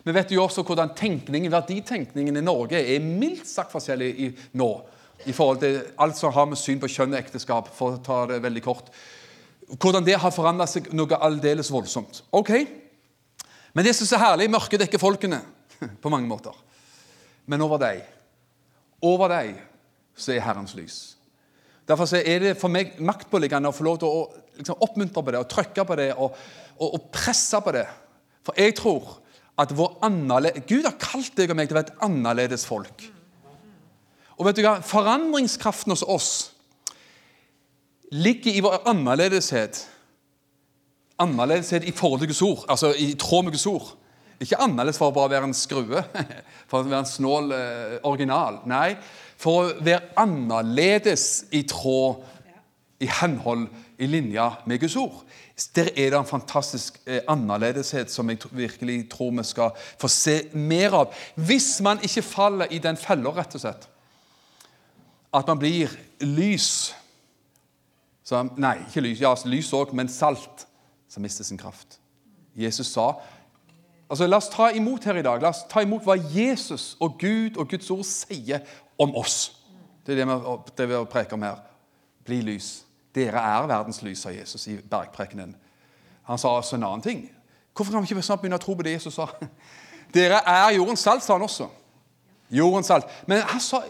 Vi vet jo også hvordan tenkningen, verditenkningen i Norge er mildt sagt forskjellig i, nå. I forhold til alt som har med syn på kjønn og ekteskap, for å ta det veldig kort. Hvordan det har forandra seg noe aldeles voldsomt. Ok, Men det som er så herlig, mørket dekker folkene *laughs* på mange måter. Men over deg, over deg, så er Herrens lys. Derfor er det for meg maktpåliggende å få lov til å liksom, oppmuntre på det og trykke på det og, og, og presse på det. For jeg tror at Gud har kalt deg og meg til å være et annerledes folk. Og vet du hva? Forandringskraften hos oss ligger i vår annerledeshet. Annerledeshet i forhold til Guds ord, altså i tråd med Guds ord. Ikke annerledes for å bare være en skrue, *laughs* for å være en snål eh, original. Nei, for å være annerledes i tråd, i henhold, i linja med Guds ord. Der er det en fantastisk eh, annerledeshet som jeg virkelig tror vi skal få se mer av. Hvis man ikke faller i den fella, rett og slett. At man blir lys. Så, nei, ikke lys, ja, lys òg, men salt som mister sin kraft. Jesus sa altså La oss ta imot her i dag. La oss ta imot hva Jesus og Gud og Guds ord sier om oss. Det er det vi, det vi preker om her. Bli lys. Dere er verdens lys, sa Jesus i bergprekenen. Han sa også en annen ting. Hvorfor kan vi ikke snart begynne å tro på det Jesus sa? *laughs* Dere er jordens salt, sa han også. Jordens salt. Men han sa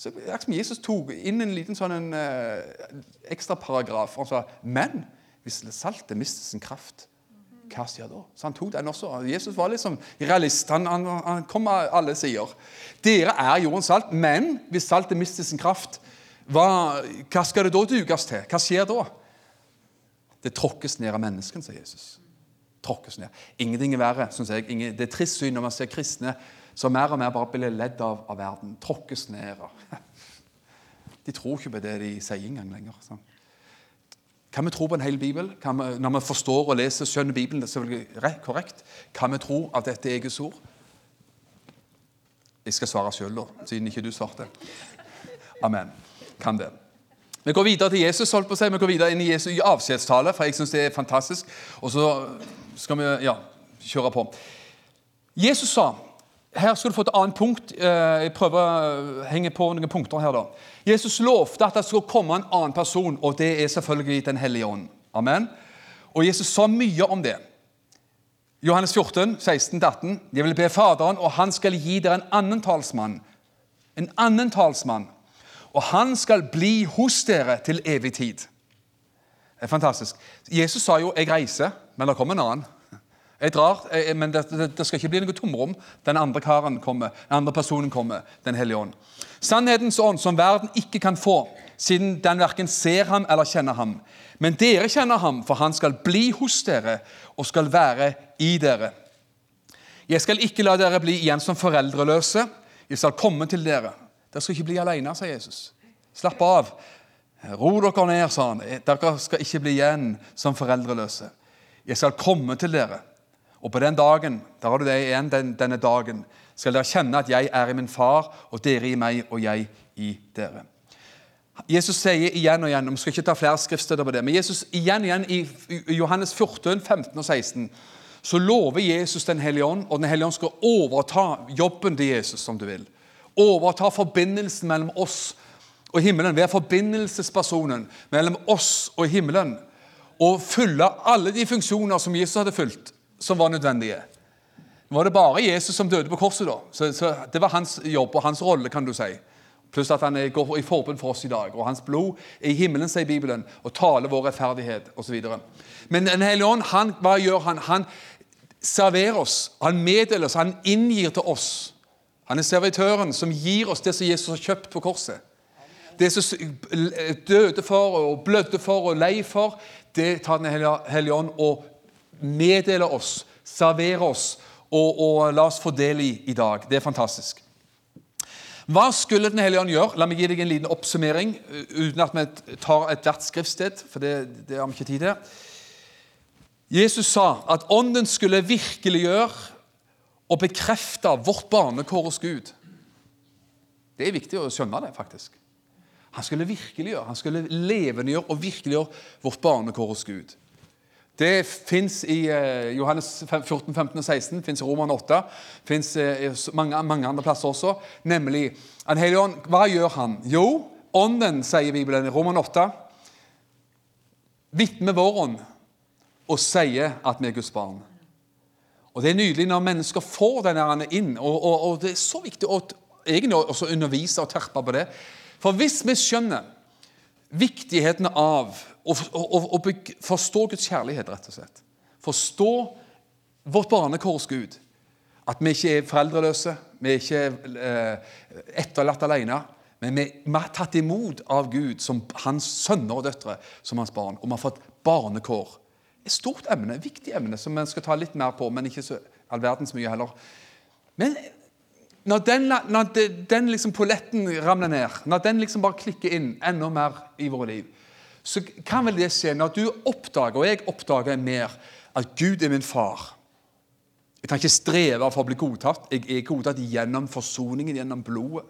så som Jesus tok inn en liten sånn en, uh, ekstra paragraf. Han sa men hvis saltet mister sin kraft, hva skjer da? Så han tok den også. Jesus var liksom realist. Han, han, han kom av alle sider. Dere er jordens salt, men hvis saltet mister sin kraft, hva, hva skal det da dukes til? Hva skjer da? Det tråkkes ned av menneskene, sier Jesus. Tråkkes ned. Ingenting er verre, synes jeg. Ingen, det er trist syn når man ser kristne som mer og mer bare blir ledd av, av verden. Tråkkes ned. *laughs* De tror ikke på det de sier engang lenger. Sånn. Kan vi tro på en hel bibel? Vi, når vi forstår og leser skjønner Bibelen, det er selvfølgelig korrekt. Kan vi tro at dette er Guds ord? Jeg skal svare sjøl, siden ikke du svarte. Amen kan det. Vi går videre til Jesus, holdt på å si. Vi går videre inn i Jesu avskjedstale, for jeg syns det er fantastisk. Og så skal vi ja, kjøre på. Jesus sa her skal du få et annet punkt. Eh, jeg prøver å henge på noen punkter her. da. Jesus lovte at det skulle komme en annen person, og det er selvfølgelig Den hellige ånd. Amen. Og Jesus sa mye om det. Johannes 14, 16-18. Jeg vil be Faderen, og han skal gi dere en annen talsmann. En annen talsmann. Og han skal bli hos dere til evig tid. Det er fantastisk. Jesus sa jo 'jeg reiser', men det kommer en annen. Jeg drar, men det, det, det, skal ikke bli noe tomrom. Den andre karen kommer, den andre personen kommer, Den hellige ånd. Sannhetens ånd, som verden ikke kan få, siden den verken ser ham eller kjenner ham. Men dere kjenner ham, for han skal bli hos dere og skal være i dere. Jeg skal ikke la dere bli igjen som foreldreløse. Jeg skal komme til dere. Dere skal ikke bli alene, sa Jesus. Slapp av. Ro dere ned, sa han. Dere skal ikke bli igjen som foreldreløse. Jeg skal komme til dere. Og på den dagen, der har du det igjen, den, denne dagen, skal dere kjenne at jeg er i min far, og dere i meg, og jeg i dere. Jesus sier igjen og igjen, og Vi skal ikke ta flere skriftsteder på det, men Jesus igjen og igjen i Johannes 14, 15 og 16 så lover Jesus Den hellige ånd, og Den hellige ånd skal overta jobben til Jesus, som du vil. Overta forbindelsen mellom oss og himmelen. Være forbindelsespersonen mellom oss og himmelen. Og fylle alle de funksjoner som Jesus hadde fylt, som var nødvendige. Nå var det bare Jesus som døde på korset, da. Så, så Det var hans jobb og hans rolle, kan du si. Pluss at han går i forbund for oss i dag. Og hans blod er i himmelen, sier Bibelen, og taler vår rettferdighet osv. Men Den hellige ånd, han, hva gjør han? Han serverer oss, han meddeler oss, han inngir til oss. Han er servitøren som gir oss det som Jesus har kjøpt på korset. Det som døde for og blødde for og lei for, det tar Den hellige ånd og meddeler oss, serverer oss og, og la oss få del i i dag. Det er fantastisk. Hva skulle Den hellige ånd gjøre? La meg gi deg en liten oppsummering uten at vi tar ethvert skriftsted, for det, det har vi ikke tid til. Jesus sa at Ånden skulle virkeliggjøre og bekrefte vårt barnekår hos Gud. Det er viktig å skjønne det, faktisk. Han skulle virkeliggjøre, han skulle levendegjøre og virkeliggjøre vårt barnekår hos Gud. Det fins i eh, Johannes 14, 15 og 16, fins i Roman 8, fins eh, mange, mange, andre plasser også. Nemlig Den hellige ånd, hva gjør han? Jo, ånden, sier Bibelen i Roman 8, vitner vår ånd og sier at vi er Guds barn. Og Det er nydelig når mennesker får denne inn, og, og, og det er så viktig å også undervise og terpe på det. For hvis vi skjønner viktigheten av å forstå Guds kjærlighet, rett og slett. Forstå vårt barnekors Gud. At vi ikke er foreldreløse, vi er ikke eh, etterlatt alene. Men vi, vi er tatt imot av Gud som hans sønner og døtre, som hans barn. Og vi har fått barnekår. Et stort emne, et viktig emne, som vi skal ta litt mer på, men ikke så all verdens mye heller. Men når den, når den liksom polletten ramler ned, når den liksom bare klikker inn enda mer i våre liv, så kan vel det skje når du oppdager, og jeg oppdager mer, at Gud er min far. Jeg kan ikke streve for å bli godtatt. Jeg er godtatt gjennom forsoningen, gjennom blodet.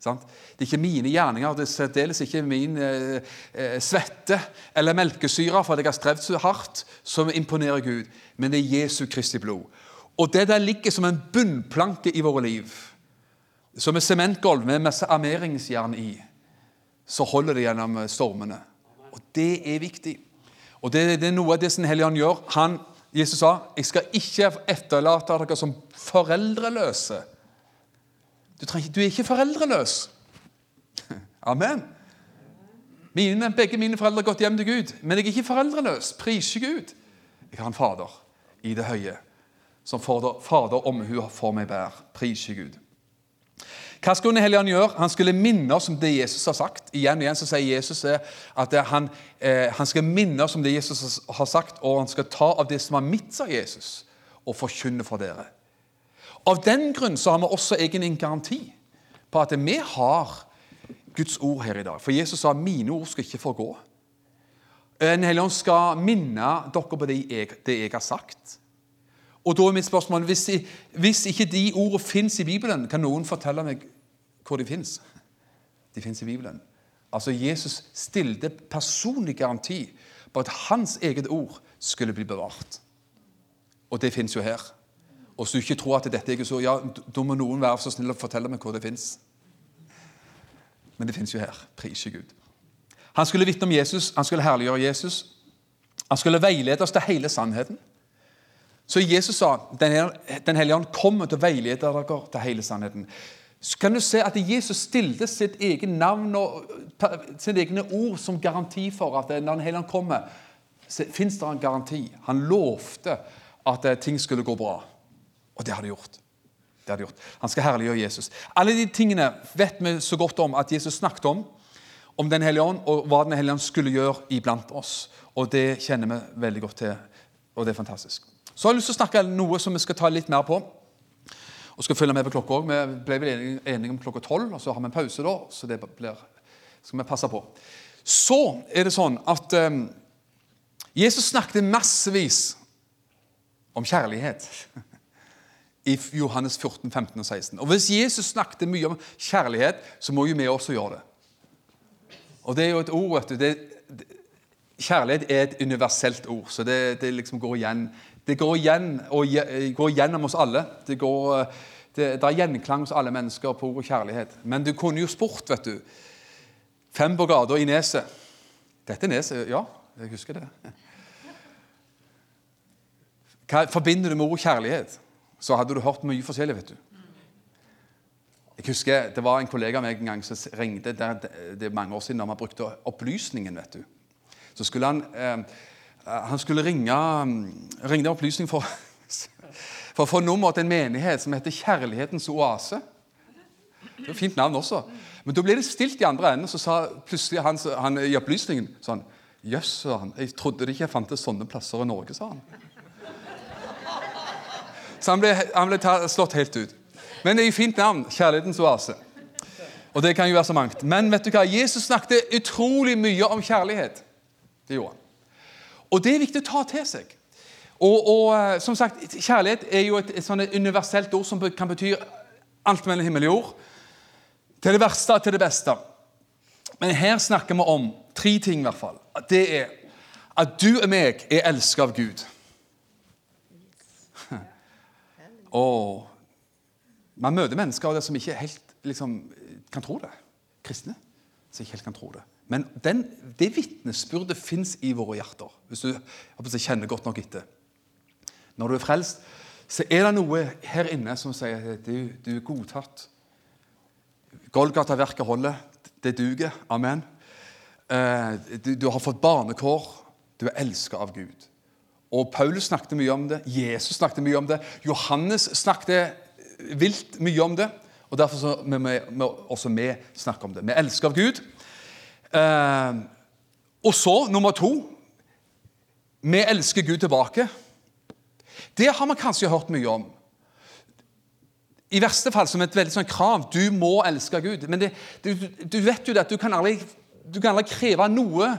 Det er ikke mine gjerninger, det er særdeles ikke min eh, eh, svette eller melkesyre for at jeg har strevd så hardt, som imponerer Gud, men det er Jesu Kristi blod. Og det der ligger som en bunnplanke i våre liv, som et sementgulv med masse armeringsjern i, så holder det gjennom stormene. Og det er viktig. Og det, det er noe av det som Helligånd gjør. Han, Jesus sa jeg skal ikke etterlate dere som foreldreløse. Du, trenger, du er ikke foreldreløs. *laughs* Amen. Mine, begge mine foreldre har gått hjem til Gud, men jeg er ikke foreldreløs. Priser Gud. Jeg har en fader i det høye, som fader, fader omhu for meg bær. Priser Gud. Hva skulle Den hellige ånd gjøre? Han skulle minne oss om det Jesus har sagt. Igjen og igjen så sier Jesus at han, eh, han, skal minne oss om det Jesus har sagt, og han skal ta av det som er mitt, sa Jesus, og forkynne for dere. Av den grunn så har vi også egen en garanti på at vi har Guds ord her i dag. For Jesus sa 'mine ord skal ikke forgå'. Den hellige ånd skal minne dere på det jeg, det jeg har sagt. Og da er mitt spørsmål, hvis, hvis ikke de ordene fins i Bibelen, kan noen fortelle meg hvor de fins? De fins i Bibelen. Altså Jesus stilte personlig garanti på at hans eget ord skulle bli bevart. Og det fins jo her. Og hvis du ikke tror at dette er så, ja, da må noen være så snill å fortelle meg hvor det fins. Men det fins jo her. Prise Gud. Han skulle vitne om Jesus, han skulle herliggjøre Jesus. Han skulle veilede oss til hele sannheten. Så Jesus sa Den hel- hellige ånd kommer til å veilede dere til hele sannheten. Så kan du se at Jesus stilte sitt eget navn og ta- sine egne ord som garanti for at når Den hellige ånd kommer, fins det en garanti. Han lovte at eh, ting skulle gå bra. Og det har de gjort. Det har de gjort. Han skal herliggjøre Jesus. Alle de tingene vet vi så godt om at Jesus snakket om. Om Den hellige ånd og hva Den hellige ånd skulle gjøre iblant oss. Og det kjenner vi veldig godt til, og det er fantastisk. Så har jeg lyst til å snakke om noe som vi skal ta litt mer på. Og skal følge med på klokka òg. Vi ble vel enige- om klokka tolv, og så har vi en pause da. Så det blir, skal vi passe på. Så er det sånn at um, Jesus snakket massevis om kjærlighet i Johannes 14, 15 og 16. Og Hvis Jesus snakket mye om kjærlighet, så må jo vi også gjøre det. Og det er jo et ord, vet du. Det, kjærlighet er et universelt ord, så det, det liksom går igjen. Det går igjen og går gjennom oss alle. Det, går, det, det er gjenklang hos alle mennesker på ordet kjærlighet. Men du kunne jo spurt, vet du. Fem på gata i Neset. Dette er Neset, ja. Jeg husker det. Hva forbinder du med ordet kjærlighet? Så hadde du hørt mye forskjellig, vet du. Jeg husker Det var en kollega av meg en gang som ringte der, det er mange år siden da man brukte opplysningen. vet du. Så skulle han eh, han skulle ringe, ringe opplysning for, *laughs* for å få nummer til en menighet som heter Kjærlighetens oase. Det var et fint navn også. Men da ble det stilt i andre enden, så sa plutselig han, han i opplysningen sånn Jøss, sa han. Jeg trodde det ikke fantes sånne plasser i Norge, sa han. Så han ble, han ble ta, slått helt ut. Men det er jo fint navn. Kjærlighetens oase. Og det kan jo være så mangt. Men vet du hva? Jesus snakket utrolig mye om kjærlighet. Det gjorde han. Og det er viktig å ta til seg. Og, og eh, som sagt, Kjærlighet er jo et, et sånn universelt ord som kan bety alt mellom himmel og jord. Til det verste til det beste. Men her snakker vi om tre ting, i hvert fall. Det er at du og meg er elsket av Gud. Og man møter mennesker det som ikke helt liksom, kan tro det. Kristne som ikke helt kan tro det. Men den, det vitnesbyrdet fins i våre hjerter, hvis du jeg kjenner godt nok etter. Når du er frelst, så er det noe her inne som sier at du, du er godtatt. Golgata-verket holder. Det duger. Amen. Eh, Du, du har fått barnekår. Du er elsket av Gud. Og Paulus snakket mye om det. Jesus snakket mye om det. Johannes snakket vilt mye om det. Og derfor så må vi, må også vi snakke om det. Vi elsker Gud. Eh, og så, nummer to Vi elsker Gud tilbake. Det har man kanskje hørt mye om. I verste fall som et veldig sånn krav. Du må elske Gud. Men det, du, du vet jo det at du kan aldri, du kan aldri kreve noe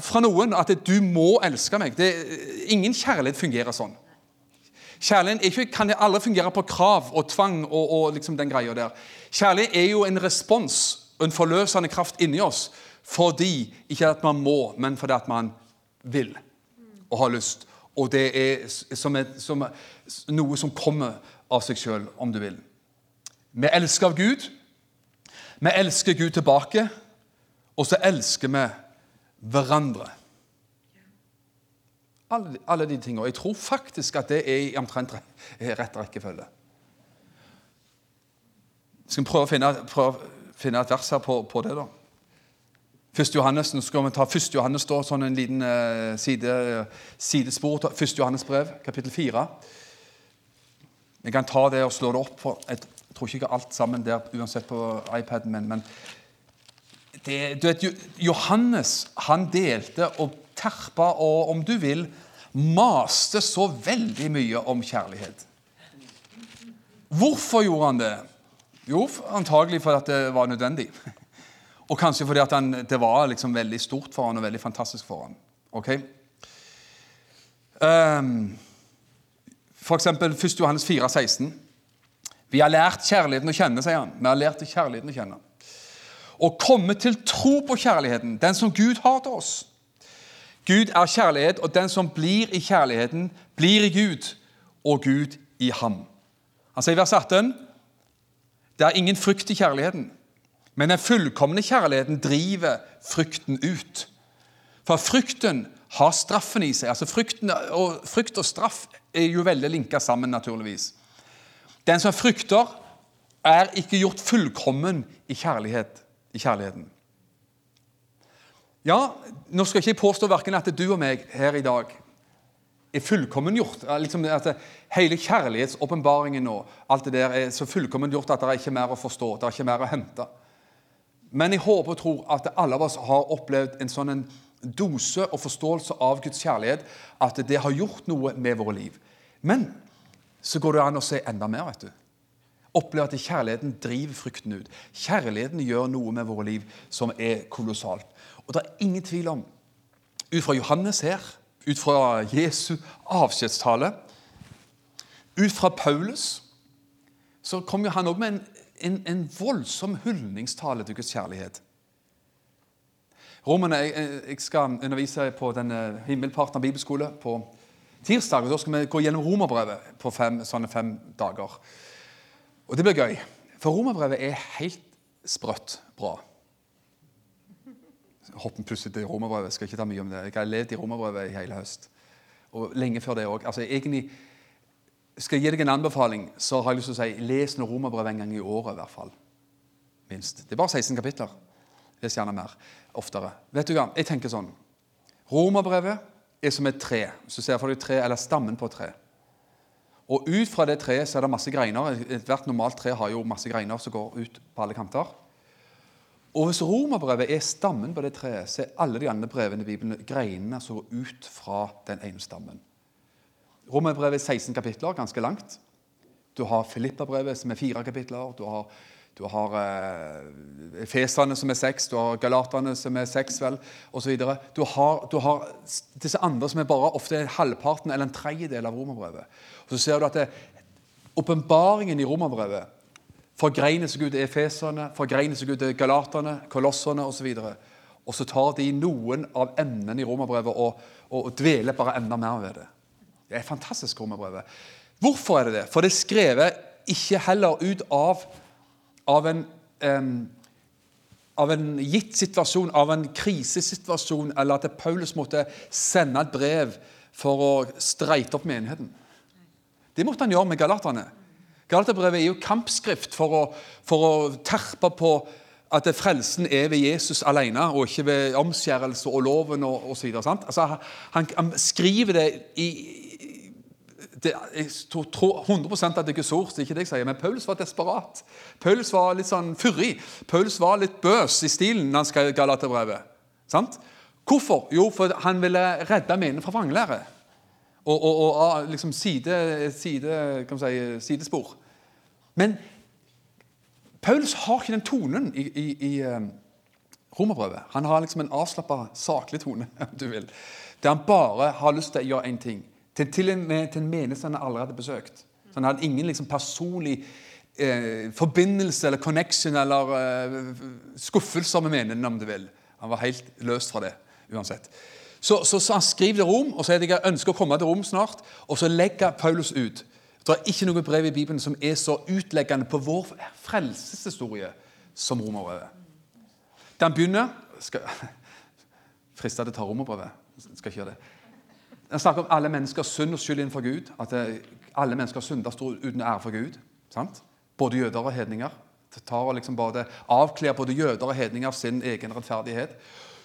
fra noen at du må elske meg. Det, ingen kjærlighet fungerer sånn. Kjærlighet ikke, kan aldri fungere på krav og tvang og, og liksom den greia der. Kjærlighet er jo en respons en forløsende kraft inni oss fordi ikke at man må, men fordi at man vil og har lyst. Og det er som, et, som noe som kommer av seg sjøl, om du vil. Vi elsker av Gud. Vi elsker Gud tilbake. Og så elsker vi hverandre. Alle, alle de tingene. Jeg tror faktisk at det er i omtrent re- rett rekkefølge. Skal vi prøve å finne, prøve å finne et vers her på, på det, da? Første Johannes, nå skal vi ta 1. Johannes, da, sånn en liten eh, side, sidespor. til 1. Johannes brev, kapittel 4. Jeg kan ta det og slå det opp. Jeg tror ikke jeg har alt sammen der, uansett på iPaden min. men det, du vet, Johannes han delte og terpa og, om du vil, maste så veldig mye om kjærlighet. Hvorfor gjorde han det? Jo, antagelig fordi det var nødvendig. *laughs* Og kanskje fordi han, det var liksom veldig stort for han og veldig fantastisk for han. Ok? Um, for eksempel 1. Johannes 4, 16. Vi har lært kjærligheten å kjenne, sier han. Vi har lært kjærligheten å kjenne. Og komme til tro på kjærligheten, den som Gud har til oss. Gud er kjærlighet, og den som blir i kjærligheten, blir i Gud, og Gud i ham. Han sier i vers 18 det er ingen frykt i kjærligheten, men den fullkomne kjærligheten driver frykten ut. For frykten har straffen i seg. Altså frykten, og, Frykt og straff er jo veldig linka sammen, naturligvis. Den som frykter, er ikke gjort fullkommen i, kjærlighet, i kjærligheten. Ja, nå skal jeg ikke påstå verken at du og meg her i dag er fullkommengjort. Liksom at hele kjærlighetsåpenbaringen og alt det der er så fullkommengjort at det er ikke mer å forstå. det er ikke mer å hente. Men jeg håper og tror at alle av oss har opplevd en sånn dose og forståelse av Guds kjærlighet at det har gjort noe med våre liv. Men så går det an å se enda mer. vet du. Oppleve at kjærligheten driver frykten ut. Kjærligheten gjør noe med våre liv som er kolossalt. Og det er ingen tvil om, ut fra Johannes her, ut fra Jesu avskjedstale, ut fra Paulus, så kom jo han òg med en, en, en, voldsom hyldningstale til Guds kjærlighet. Romerne, jeg, jeg, skal undervise på denne himmelparten av bibelskole på tirsdag. og Da skal vi gå gjennom romerbrevet på fem, sånne fem dager. Og det blir gøy. For romerbrevet er helt sprøtt bra. Hoppen plutselig til romerbrevet. Skal ikke ta mye om det. Jeg har levd i romerbrevet i hele høst. Og lenge før det òg. Altså, skal jeg gi deg en anbefaling, så har jeg lyst til å si les noe romerbrev en gang i året. i hvert fall. Minst. Det er bare 16 kapitler. Les gjerne mer. Oftere. Vet du hva? Jeg tenker sånn Romerbrevet er som et tre. Du ser for deg tre, eller stammen på et tre. Og ut fra det treet så er det masse greiner. Ethvert normalt tre har jo masse greiner som går ut på alle kanter. Og hvis romerbrevet er stammen på det treet, så er alle de andre brevene i Bibelen greinene som går ut fra den ene stammen. Romerbrevet er 16 kapitler, ganske langt. Du har Filippabrevet, som er fire kapitler. Du har du har eh, Efeserne som er seks, du har Galaterne som er seks, vel, osv. Du, har, du har disse andre som er bare ofte halvparten eller en tredjedel av romerbrevet. Og Så ser du at åpenbaringen i romerbrevet forgreiner seg ut til Efesene, forgreiner seg ut til Galaterne, Kolossene osv. Og, og så tar de noen av emnene i romerbrevet og, og, og dveler bare enda mer ved det. Det er fantastisk, romerbrevet. Hvorfor er det det? For det er skrevet ikke heller ut av av en, um, av en gitt situasjon, av en krisesituasjon, eller at Paulus måtte sende et brev for å streite opp menigheten. Det måtte han gjøre med galaterne. Galaterbrevet er jo kampskrift for å, for å terpe på at frelsen er ved Jesus alene, og ikke ved omskjærelse og loven osv. Altså, han, han skriver det i, det, jeg tror 100 at det er sort, det er ikke det jeg sier, men Paulus var desperat. Paulus var litt sånn fyrig. Paulus var litt bøs i stilen når han skrev Galaterbrevet. Sant? Hvorfor? Jo, for han ville redde menigheten fra vranglære. Og, og, og, liksom side, side, si, sidespor. Men Paulus har ikke den tonen i, i, i um, romerbrevet. Han har liksom en avslappa, saklig tone, *laughs* om du vil, der han bare har lyst til å gjøre én ting til, til, en, til en menighet han aldri hadde besøkt. Så han hadde ingen liksom, personlig eh, forbindelse eller connection eller eh, skuffelser med menigheten, om du vil. Han var helt løst fra det uansett. Så, så, så han skriver til Rom og sier at jeg ønsker å komme til Rom snart. Og så legger Paulus ut. Det er ikke noe brev i Bibelen som er så utleggende på vår frelseshistorie som romerbrevet. Da han begynner skal, Frista til å ta romerbrevet. Skal ikke gjøre det. Han snakker om alle menneskers synd og skyld innenfor Gud. At alle mennesker synder står uten ære for Gud. Sant? Både jøder og hedninger. Det tar liksom både, Avkler både jøder og hedninger sin egen rettferdighet.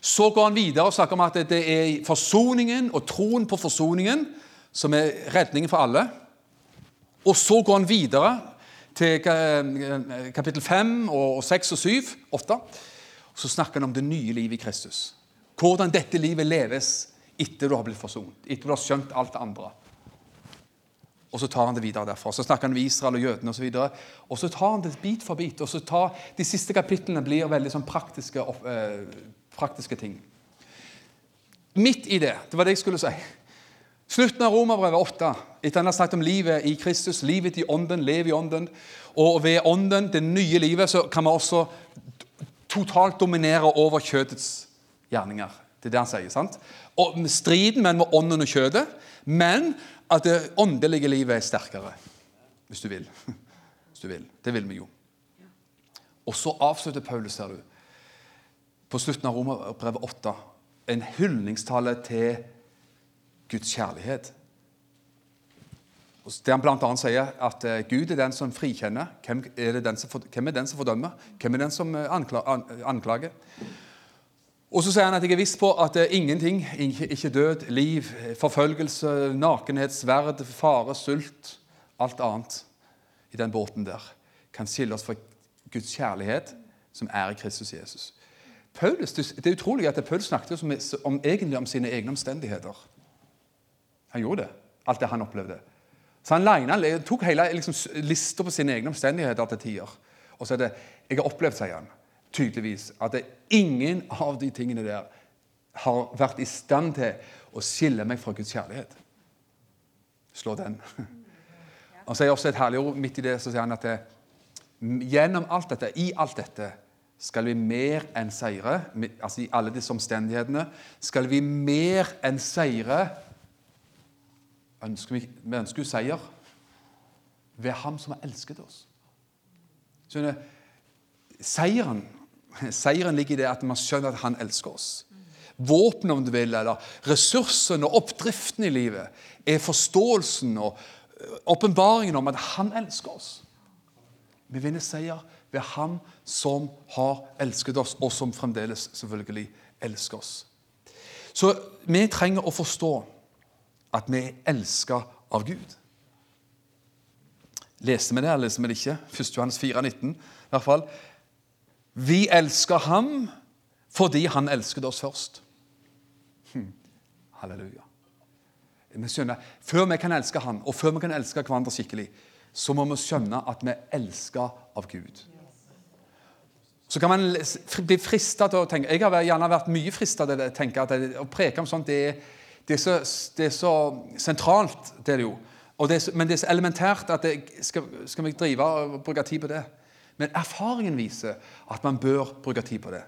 Så går han videre og snakker om at det er forsoningen og troen på forsoningen som er redningen for alle. Og så går han videre til kapittel 5 og 6 og 7, 8. Så snakker han om det nye livet i Kristus. Hvordan dette livet leves etter du har blitt forsont, etter du har skjønt alt det andre. Og så tar han det videre derfra. Så snakker han om Israel og jødene osv. Og, og så tar han det bit for bit. og så tar De siste kapitlene blir veldig sånn praktiske, eh, praktiske ting. Midt i det Det var det jeg skulle si. Slutten av Romerbrevet 8, etter han har snakket om livet i Kristus, livet i ånden, lev i ånden, og ved ånden, det nye livet, så kan vi også totalt dominere over kjødets gjerninger. Det er det han sier. sant? Og Striden mellom ånden og kjødet, men at det åndelige livet er sterkere. Hvis du vil. *laughs* Hvis du vil. Det vil vi jo. Og så avslutter Paulus, ser du, på slutten av Romerbrevet 8, en hyldningstale til Guds kjærlighet. Der han bl.a. sier at eh, Gud er den som frikjenner. Hvem er, den som, hvem er den som fordømmer? Hvem er den som eh, anklager? Og så sier han at jeg er viss på at ingenting, ikke død, liv, forfølgelse, nakenhet, sverd, fare, sult, alt annet i den båten der, kan skille oss fra Guds kjærlighet, som er i Kristus Jesus. Paulus, det er utrolig at Paulus snakket om, om, egentlig om sine egne omstendigheter. Han gjorde det. Alt det han opplevde. Så han, han tok hele liksom, lista på sine egne omstendigheter til tider. Og så er det Jeg har opplevd, sier han, tydeligvis, at ingen av de tingene der har vært i stand til å skille meg fra Guds kjærlighet. Slå den. Han sier også et herlig ord midt i det, så sier han at gjennom alt dette, i alt dette, skal vi mer enn seire, altså i alle disse omstendighetene, skal vi mer enn seire ønsker vi, vi ønsker jo seier ved Ham som har elsket oss. Skjønner, seieren, seieren ligger i det at man skjønner at Han elsker oss. Våpenet, om du vil, eller ressursene og oppdriften i livet, er forståelsen og øh, åpenbaringen om at Han elsker oss. Vi vinner seier ved Ham som har elsket oss, og som fremdeles selvfølgelig elsker oss. Så vi trenger å forstå at vi er elska av Gud. Leste vi det, eller leste vi det ikke? 1. Johannes 4, 19, i hvert fall. Vi elsker ham fordi han elsket oss først. Hm. Halleluja. Vi skjønner, Før vi kan elske han, og før vi kan elske hverandre skikkelig, så må vi skjønne at vi er elska av Gud. Så kan man bli frista til å tenke Jeg har gjerne vært mye frista til å tenke at å preke om sånt det er det er, så, det er så, sentralt, det er det jo. Det er, men det er så elementært at skal, skal vi drive og bruke tid på det? Men erfaringen viser at man bør bruke tid på det.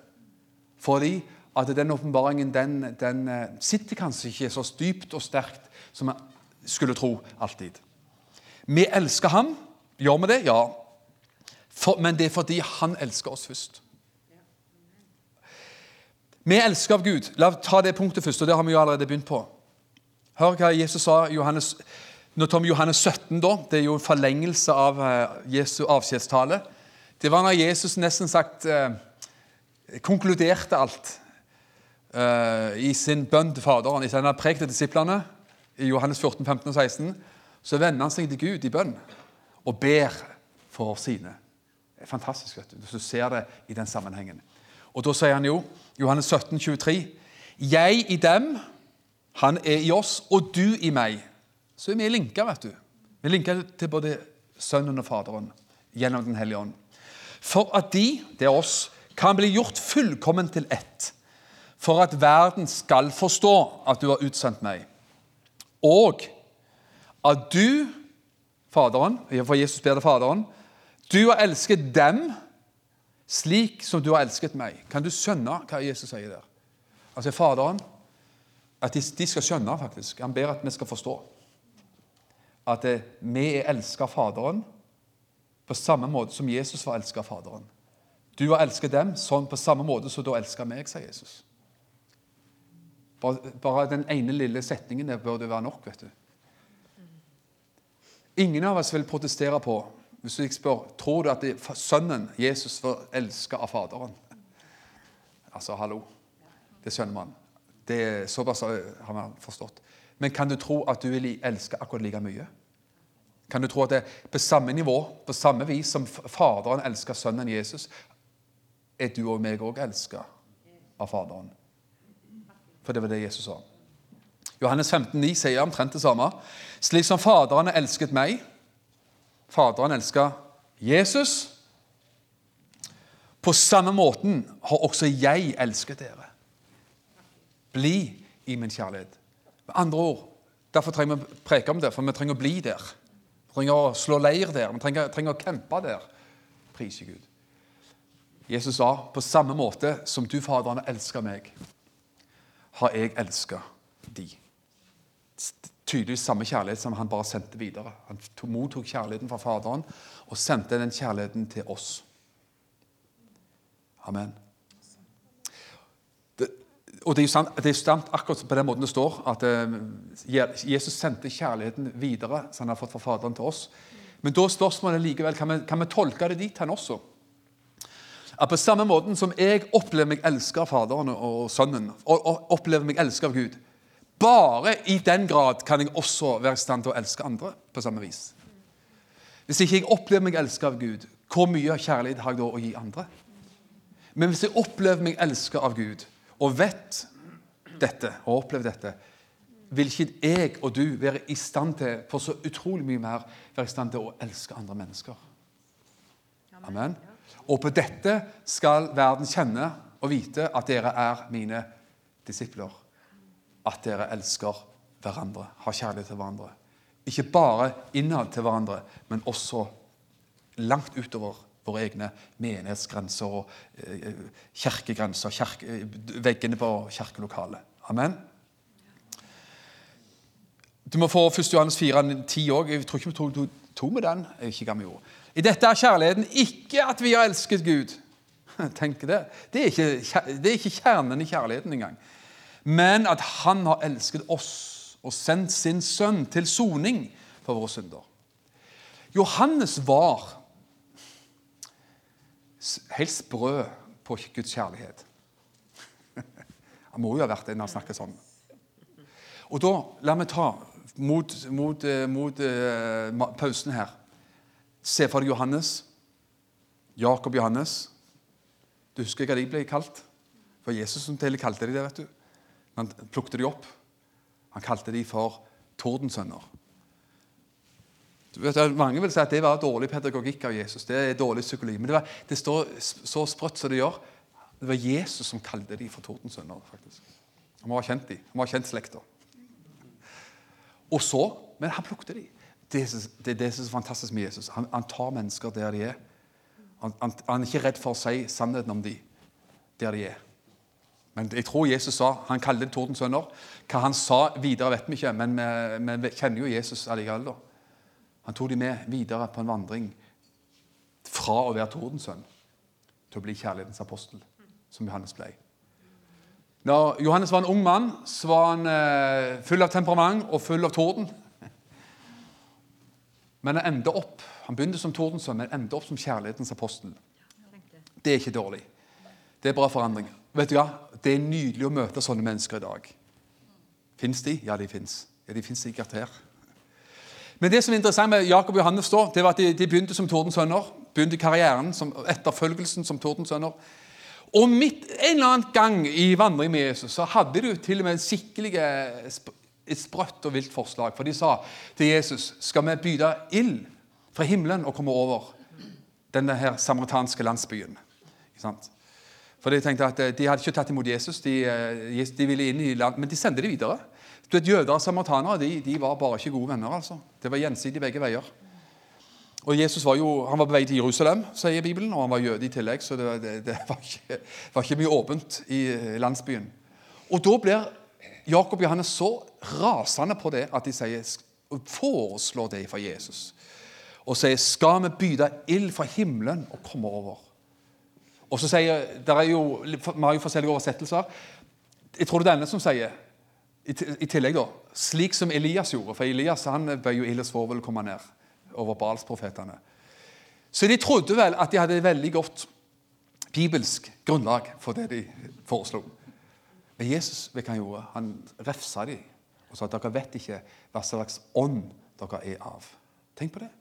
Fordi at den åpenbaringen den, den, eh, sitter kanskje ikke så dypt og sterkt som man skulle tro alltid. Vi elsker ham. Gjør vi det? Ja. For, men det er fordi han elsker oss først. Vi elsker av Gud. La oss ta det punktet først, og det har vi jo allerede begynt på. Hør hva Jesus sa Johannes, når Tom Johannes 17. da, Det er jo en forlengelse av eh, Jesu avskjedstale. Det var når Jesus nesten sagt eh, konkluderte alt eh, i sin bønn til Faderen. Etter han hadde prekt disiplene i Johannes 14, 15 og 16, så vender han seg til Gud i bønn og ber for sine. Det er fantastisk vet du, hvis du ser det i den sammenhengen. Og Da sier han jo, Johannes 17, 23, Jeg i dem, han er i oss, og du i meg. Så er vi linka, vet du. Vi er linka til både Sønnen og Faderen gjennom Den hellige ånd. For at de, det er oss, kan bli gjort fullkommen til ett. For at verden skal forstå at du har utsendt meg. Og at du, Faderen, for Jesus ber det Faderen, du har elsket dem slik som du har elsket meg. Kan du skjønne hva Jesus sier der? Altså Faderen At de, skal skjønne, faktisk. Han ber at vi skal forstå. At det, vi er elska av Faderen på samme måte som Jesus var elska av Faderen. Du har elsket dem sånn på samme måte som du har elska meg, sier Jesus. Bare, bare, den ene lille setningen der burde være nok. vet du. Ingen av oss vil protestere på hvis jeg spør tror du at det, sønnen Jesus var elska av Faderen Altså, hallo. Det skjønner man. Det er Såpass har man forstått. Men kan du tro at du vil elske akkurat like mye? Kan du tro at det er på samme nivå, på samme vis som Faderen elsker sønnen Jesus, er du og meg òg elska av Faderen? For det var det Jesus sa. Johannes 15, 15,9 sier omtrent det samme. Slik som Faderen har elsket meg, Faderen elska Jesus. På samme måten har også jeg elsket dere. Bli i min kjærlighet. Med andre ord, Derfor trenger vi å preke om det, for vi trenger å bli der. Trenger å slå leir der, vi trenger, trenger å kjempe der. Prise Gud. Jesus sa på samme måte som du, Faderen, elsker meg, har jeg elska de tydeligvis samme kjærlighet som han bare sendte videre. Han mottok kjærligheten fra Faderen og sendte den kjærligheten til oss. Amen. Og det er jo sant, det er sant akkurat på den måten det står, at eh, Jesus sendte kjærligheten videre, som han har fått fra Faderen til oss. Men da er spørsmålet likevel, kan vi, kan vi tolke det dit hen også? At på samme måten som jeg opplever meg elsket av Faderen og Sønnen, og, og opplever meg elsket av Gud, bare i den grad kan jeg også være i stand til å elske andre på samme vis. Hvis ikke jeg opplever meg elsket av Gud, hvor mye kjærlighet har jeg da å gi andre? Men hvis jeg opplever meg elsket av Gud, og vet dette og opplever dette, vil ikke jeg og du være i stand til for så utrolig mye mer være i stand til å elske andre mennesker. Amen. Og på dette skal verden kjenne og vite at dere er mine disipler. At dere elsker hverandre, har kjærlighet til hverandre. Ikke bare innad til hverandre, men også langt utover våre egne menighetsgrenser og eh, kirkegrenser, kirke, veggene på kirkelokalet. Amen. Du må få 1. Johannes 4, 10 òg. Jeg tror ikke vi tok, tok med den. Ikke gammel gjorde. I dette er kjærligheten ikke at vi har elsket Gud. *laughs* Tenk det. Det er, ikke, det er ikke kjernen i kjærligheten engang. Men at Han har elsket oss og sendt sin sønn til soning for våre synder. Johannes var helt sprø på Guds kjærlighet. *laughs* Han må jo ha vært det når han snakker sånn. Og da, La meg ta mot, mot, eh, mot uh, pausen her. Se for deg Johannes. Jakob Johannes. Du husker hva de ble kalt? Det var Jesus som kalte de det. vet du. Han plukket de opp. Han kalte de for tordensønner. Mange vil si at det var dårlig pedagogikk av Jesus. Det er dårlig psykologi. Men det, var, det står så sprøtt som det gjør. Det var Jesus som kalte dem for tordensønner. faktisk. Han må ha kjent dem. Han må ha kjent slekta. Og så, Men han plukket dem. Det, det det er så fantastisk med Jesus. Han, han tar mennesker der de er. Han, han, han, er ikke redd for å si sannheten om dem der de er. Men jeg tror Jesus sa Han kalte dem tordensønner. Hva han sa videre, vet vi ikke, men vi, vi kjenner jo Jesus allikevel. da. Han tok dem med videre på en vandring fra å være tordensønn til å bli kjærlighetens apostel, som Johannes ble. Når Johannes var en ung mann, så var han eh, full av temperament og full av torden. Men han endte opp han begynte som tordensønn, men endte opp som kjærlighetens apostel. Det er ikke dårlig. Det er bra forandring. Vet du hva? Det er nydelig å møte sånne mennesker i dag. Fins de? Ja, de fins. Ja, de fins sikkert her. Men det som er interessant med Jakob og Johannes, da, det var at de, de begynte som tordensønner. Begynte karrieren, som, etterfølgelsen som tordensønner. Og midt en eller annen gang i vandring med Jesus så hadde de til og med skikkelig et sprøtt og vilt forslag. For de sa til Jesus skal vi byde ild fra himmelen og komme over denne her samaritanske landsbyen. For De tenkte at de hadde ikke tatt imot Jesus, de, eh, de ville inn i land, men de sendte det videre. Du vet, Jøder og samaritanere de, de, var bare ikke gode venner. altså. Det var gjensidig begge veier. Og Jesus var jo, han var på vei til Jerusalem, sier Bibelen, og han var jøde i tillegg. Så det, det, det var, ikke, var, ikke, mye åpent i eh, landsbyen. Og Da blir Jakob og Johannes så rasende på det at de sier, foreslår det for Jesus. Og sier skal vi byde ild fra himmelen og komme over. Og så sier, der er jo, Vi har jo forskjellige oversettelser. Jeg tror det er denne som sier i tillegg, da, slik som Elias gjorde. For Elias han bøy jo ild og svovel komme ned over Balsprofetene. Så de trodde vel at de hadde et veldig godt bibelsk grunnlag for det de foreslo. Men Jesus vet hva han gjorde? Han refsa dem og sa at dere vet ikke hva slags ånd dere er av. Tenk på det.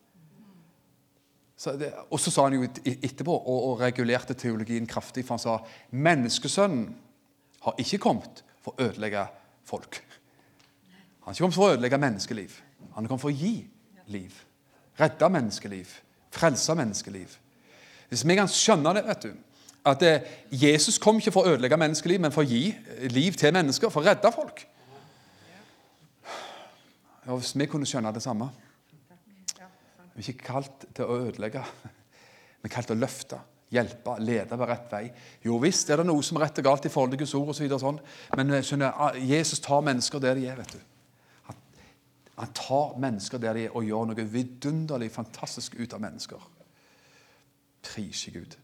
Så det og så sa han jo etterpå, og, og regulerte teologien kraftig, for han sa menneskesønnen har ikke kommet for å ødelegge folk. Han kommet for å ødelegge menneskeliv. Han kommet for å gi liv. Redde menneskeliv. Frelse menneskeliv. Hvis vi kan skjønne det, vet du, at Jesus kom ikke for å ødelegge menneskeliv, men for å gi eh, liv til mennesker, for å redde folk. Og Hvis vi kunne skjønne det samme Vi er ikke kalt til å ødelegge, vi er kalt til å løfte hjelpe, lede på rett vei. Jo visst er det noe som er rett og galt i forhold til Guds ord, og så videre, sånn. men eh, skjønner, ah, Jesus tar mennesker der de er. vet du. Han, han tar mennesker der de er, og gjør noe vidunderlig fantastisk ut av mennesker. Prise Gud.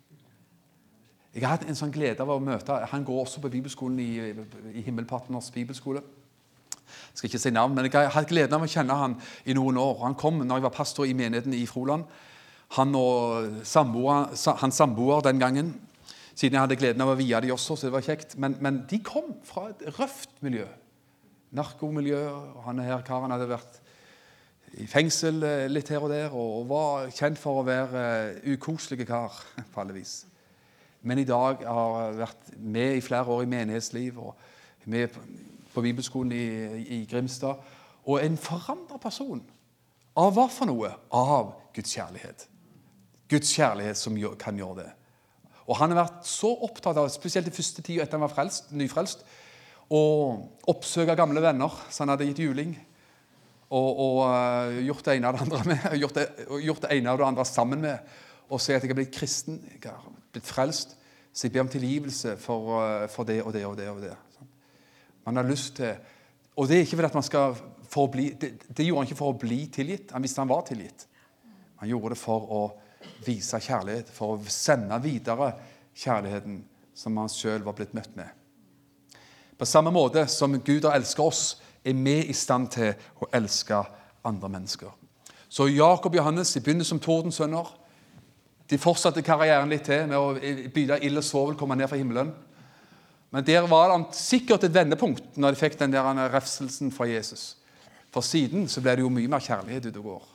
Jeg har hatt en sånn glede av å møte Han går også på bibelskolen i, i Himmelpartners bibelskole. Jeg skal ikke si navn, men jeg har hatt gleden av å kjenne han i noen år. Han kom når jeg var pastor i menigheten i Froland. Han og samboer, hans samboer den gangen. Siden jeg hadde gleden av å vie de også, så det var kjekt. Men, men de kom fra et røft miljø. Narkomiljø. og Han her karen hadde vært i fengsel eh, litt her og der og var kjent for å være ukoselige ukoselig kar *laughs* på alle vis. Men i dag har vært med i flere år i menighetsliv og med på bibelskolen i, i Grimstad. Og en forandra person. Av hva for noe? Av Guds kjærlighet. Guds kjærlighet som kan gjøre det. Og Han har vært så opptatt av, spesielt i første tida etter han var frelst, nyfrelst, å oppsøke gamle venner som han hadde gitt juling. Og, og uh, gjort det ene og det andre med, *laughs* gjort det, gjort det ene og det andre sammen med. Og si at jeg har blitt kristen, jeg har blitt frelst. Så jeg ber om tilgivelse for, uh, for det og det og det. og det. Man har lyst til Og det er ikke fordi at man skal forbli bli, det, det gjorde han ikke for å bli tilgitt. Han visste han var tilgitt. Han gjorde det for å vise kjærlighet, for å sende videre kjærligheten som han sjøl var blitt møtt med. På samme måte som Gud har elsket oss, er vi i stand til å elske andre mennesker. Så Jakob og Johannes de begynner som tordensønner. De fortsatte karrieren litt til med å bytte ild og svovel, komme ned fra himmelen. Men der var det sikkert et vendepunkt når de fikk den der refselsen fra Jesus. For siden så ble det jo mye mer kjærlighet ute og går.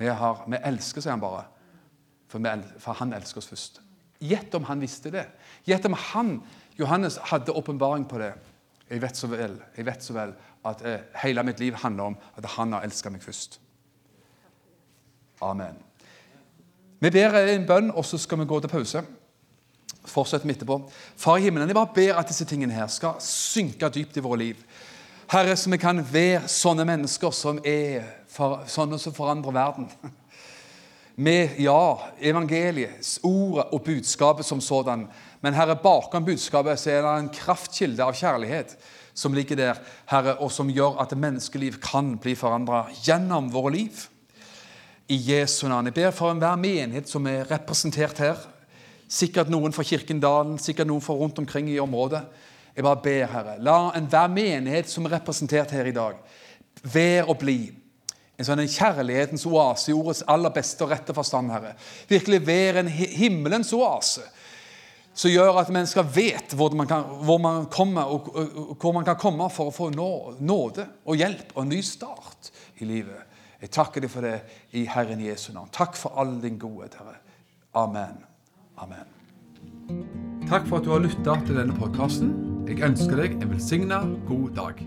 Vi, har, vi elsker, sier han bare, for, vi, for, han elsker oss først. Gjett om han visste det. Gjett om han, Johannes, hadde åpenbaring på det. Jeg vet så vel, jeg vet så vel at eh, hele mitt liv handler om at han har elsket meg først. Amen. Vi ber en bønn, og så skal vi gå til pause. Fortsett med etterpå. Far i himmelen, jeg bare ber at disse tingene her skal synke dypt i våre liv. Herre, så vi kan være sånne mennesker som er for, sånne som forandrer verden. Med ja, evangeliet, ordet og budskapet som sådan. Men Herre, bakom budskapet så er det en kraftkilde av kjærlighet som ligger der, Herre, og som gjør at menneskeliv kan bli forandra gjennom våre liv. I Jesu navn. Jeg ber for enhver menighet som er representert her. Sikkert noen fra Kirkendalen, sikkert noen fra rundt omkring i området. Jeg bare ber, Herre, la enhver menighet som er representert her i dag, være og bli en sånn en kjærlighetens oase i ordets aller beste og rette forstand, Herre. Virkelig være en himmelens oase som gjør at mennesker vet hvor man, kan, hvor man kommer, og, og, hvor man kan komme for å få nåde og hjelp og en ny start i livet. Jeg takker deg for det i Herren Jesu navn. Takk for all din godhet, Herre. Amen. Amen. Takk for at du har lytta til denne podkasten. Jeg ønsker deg en velsigna god dag.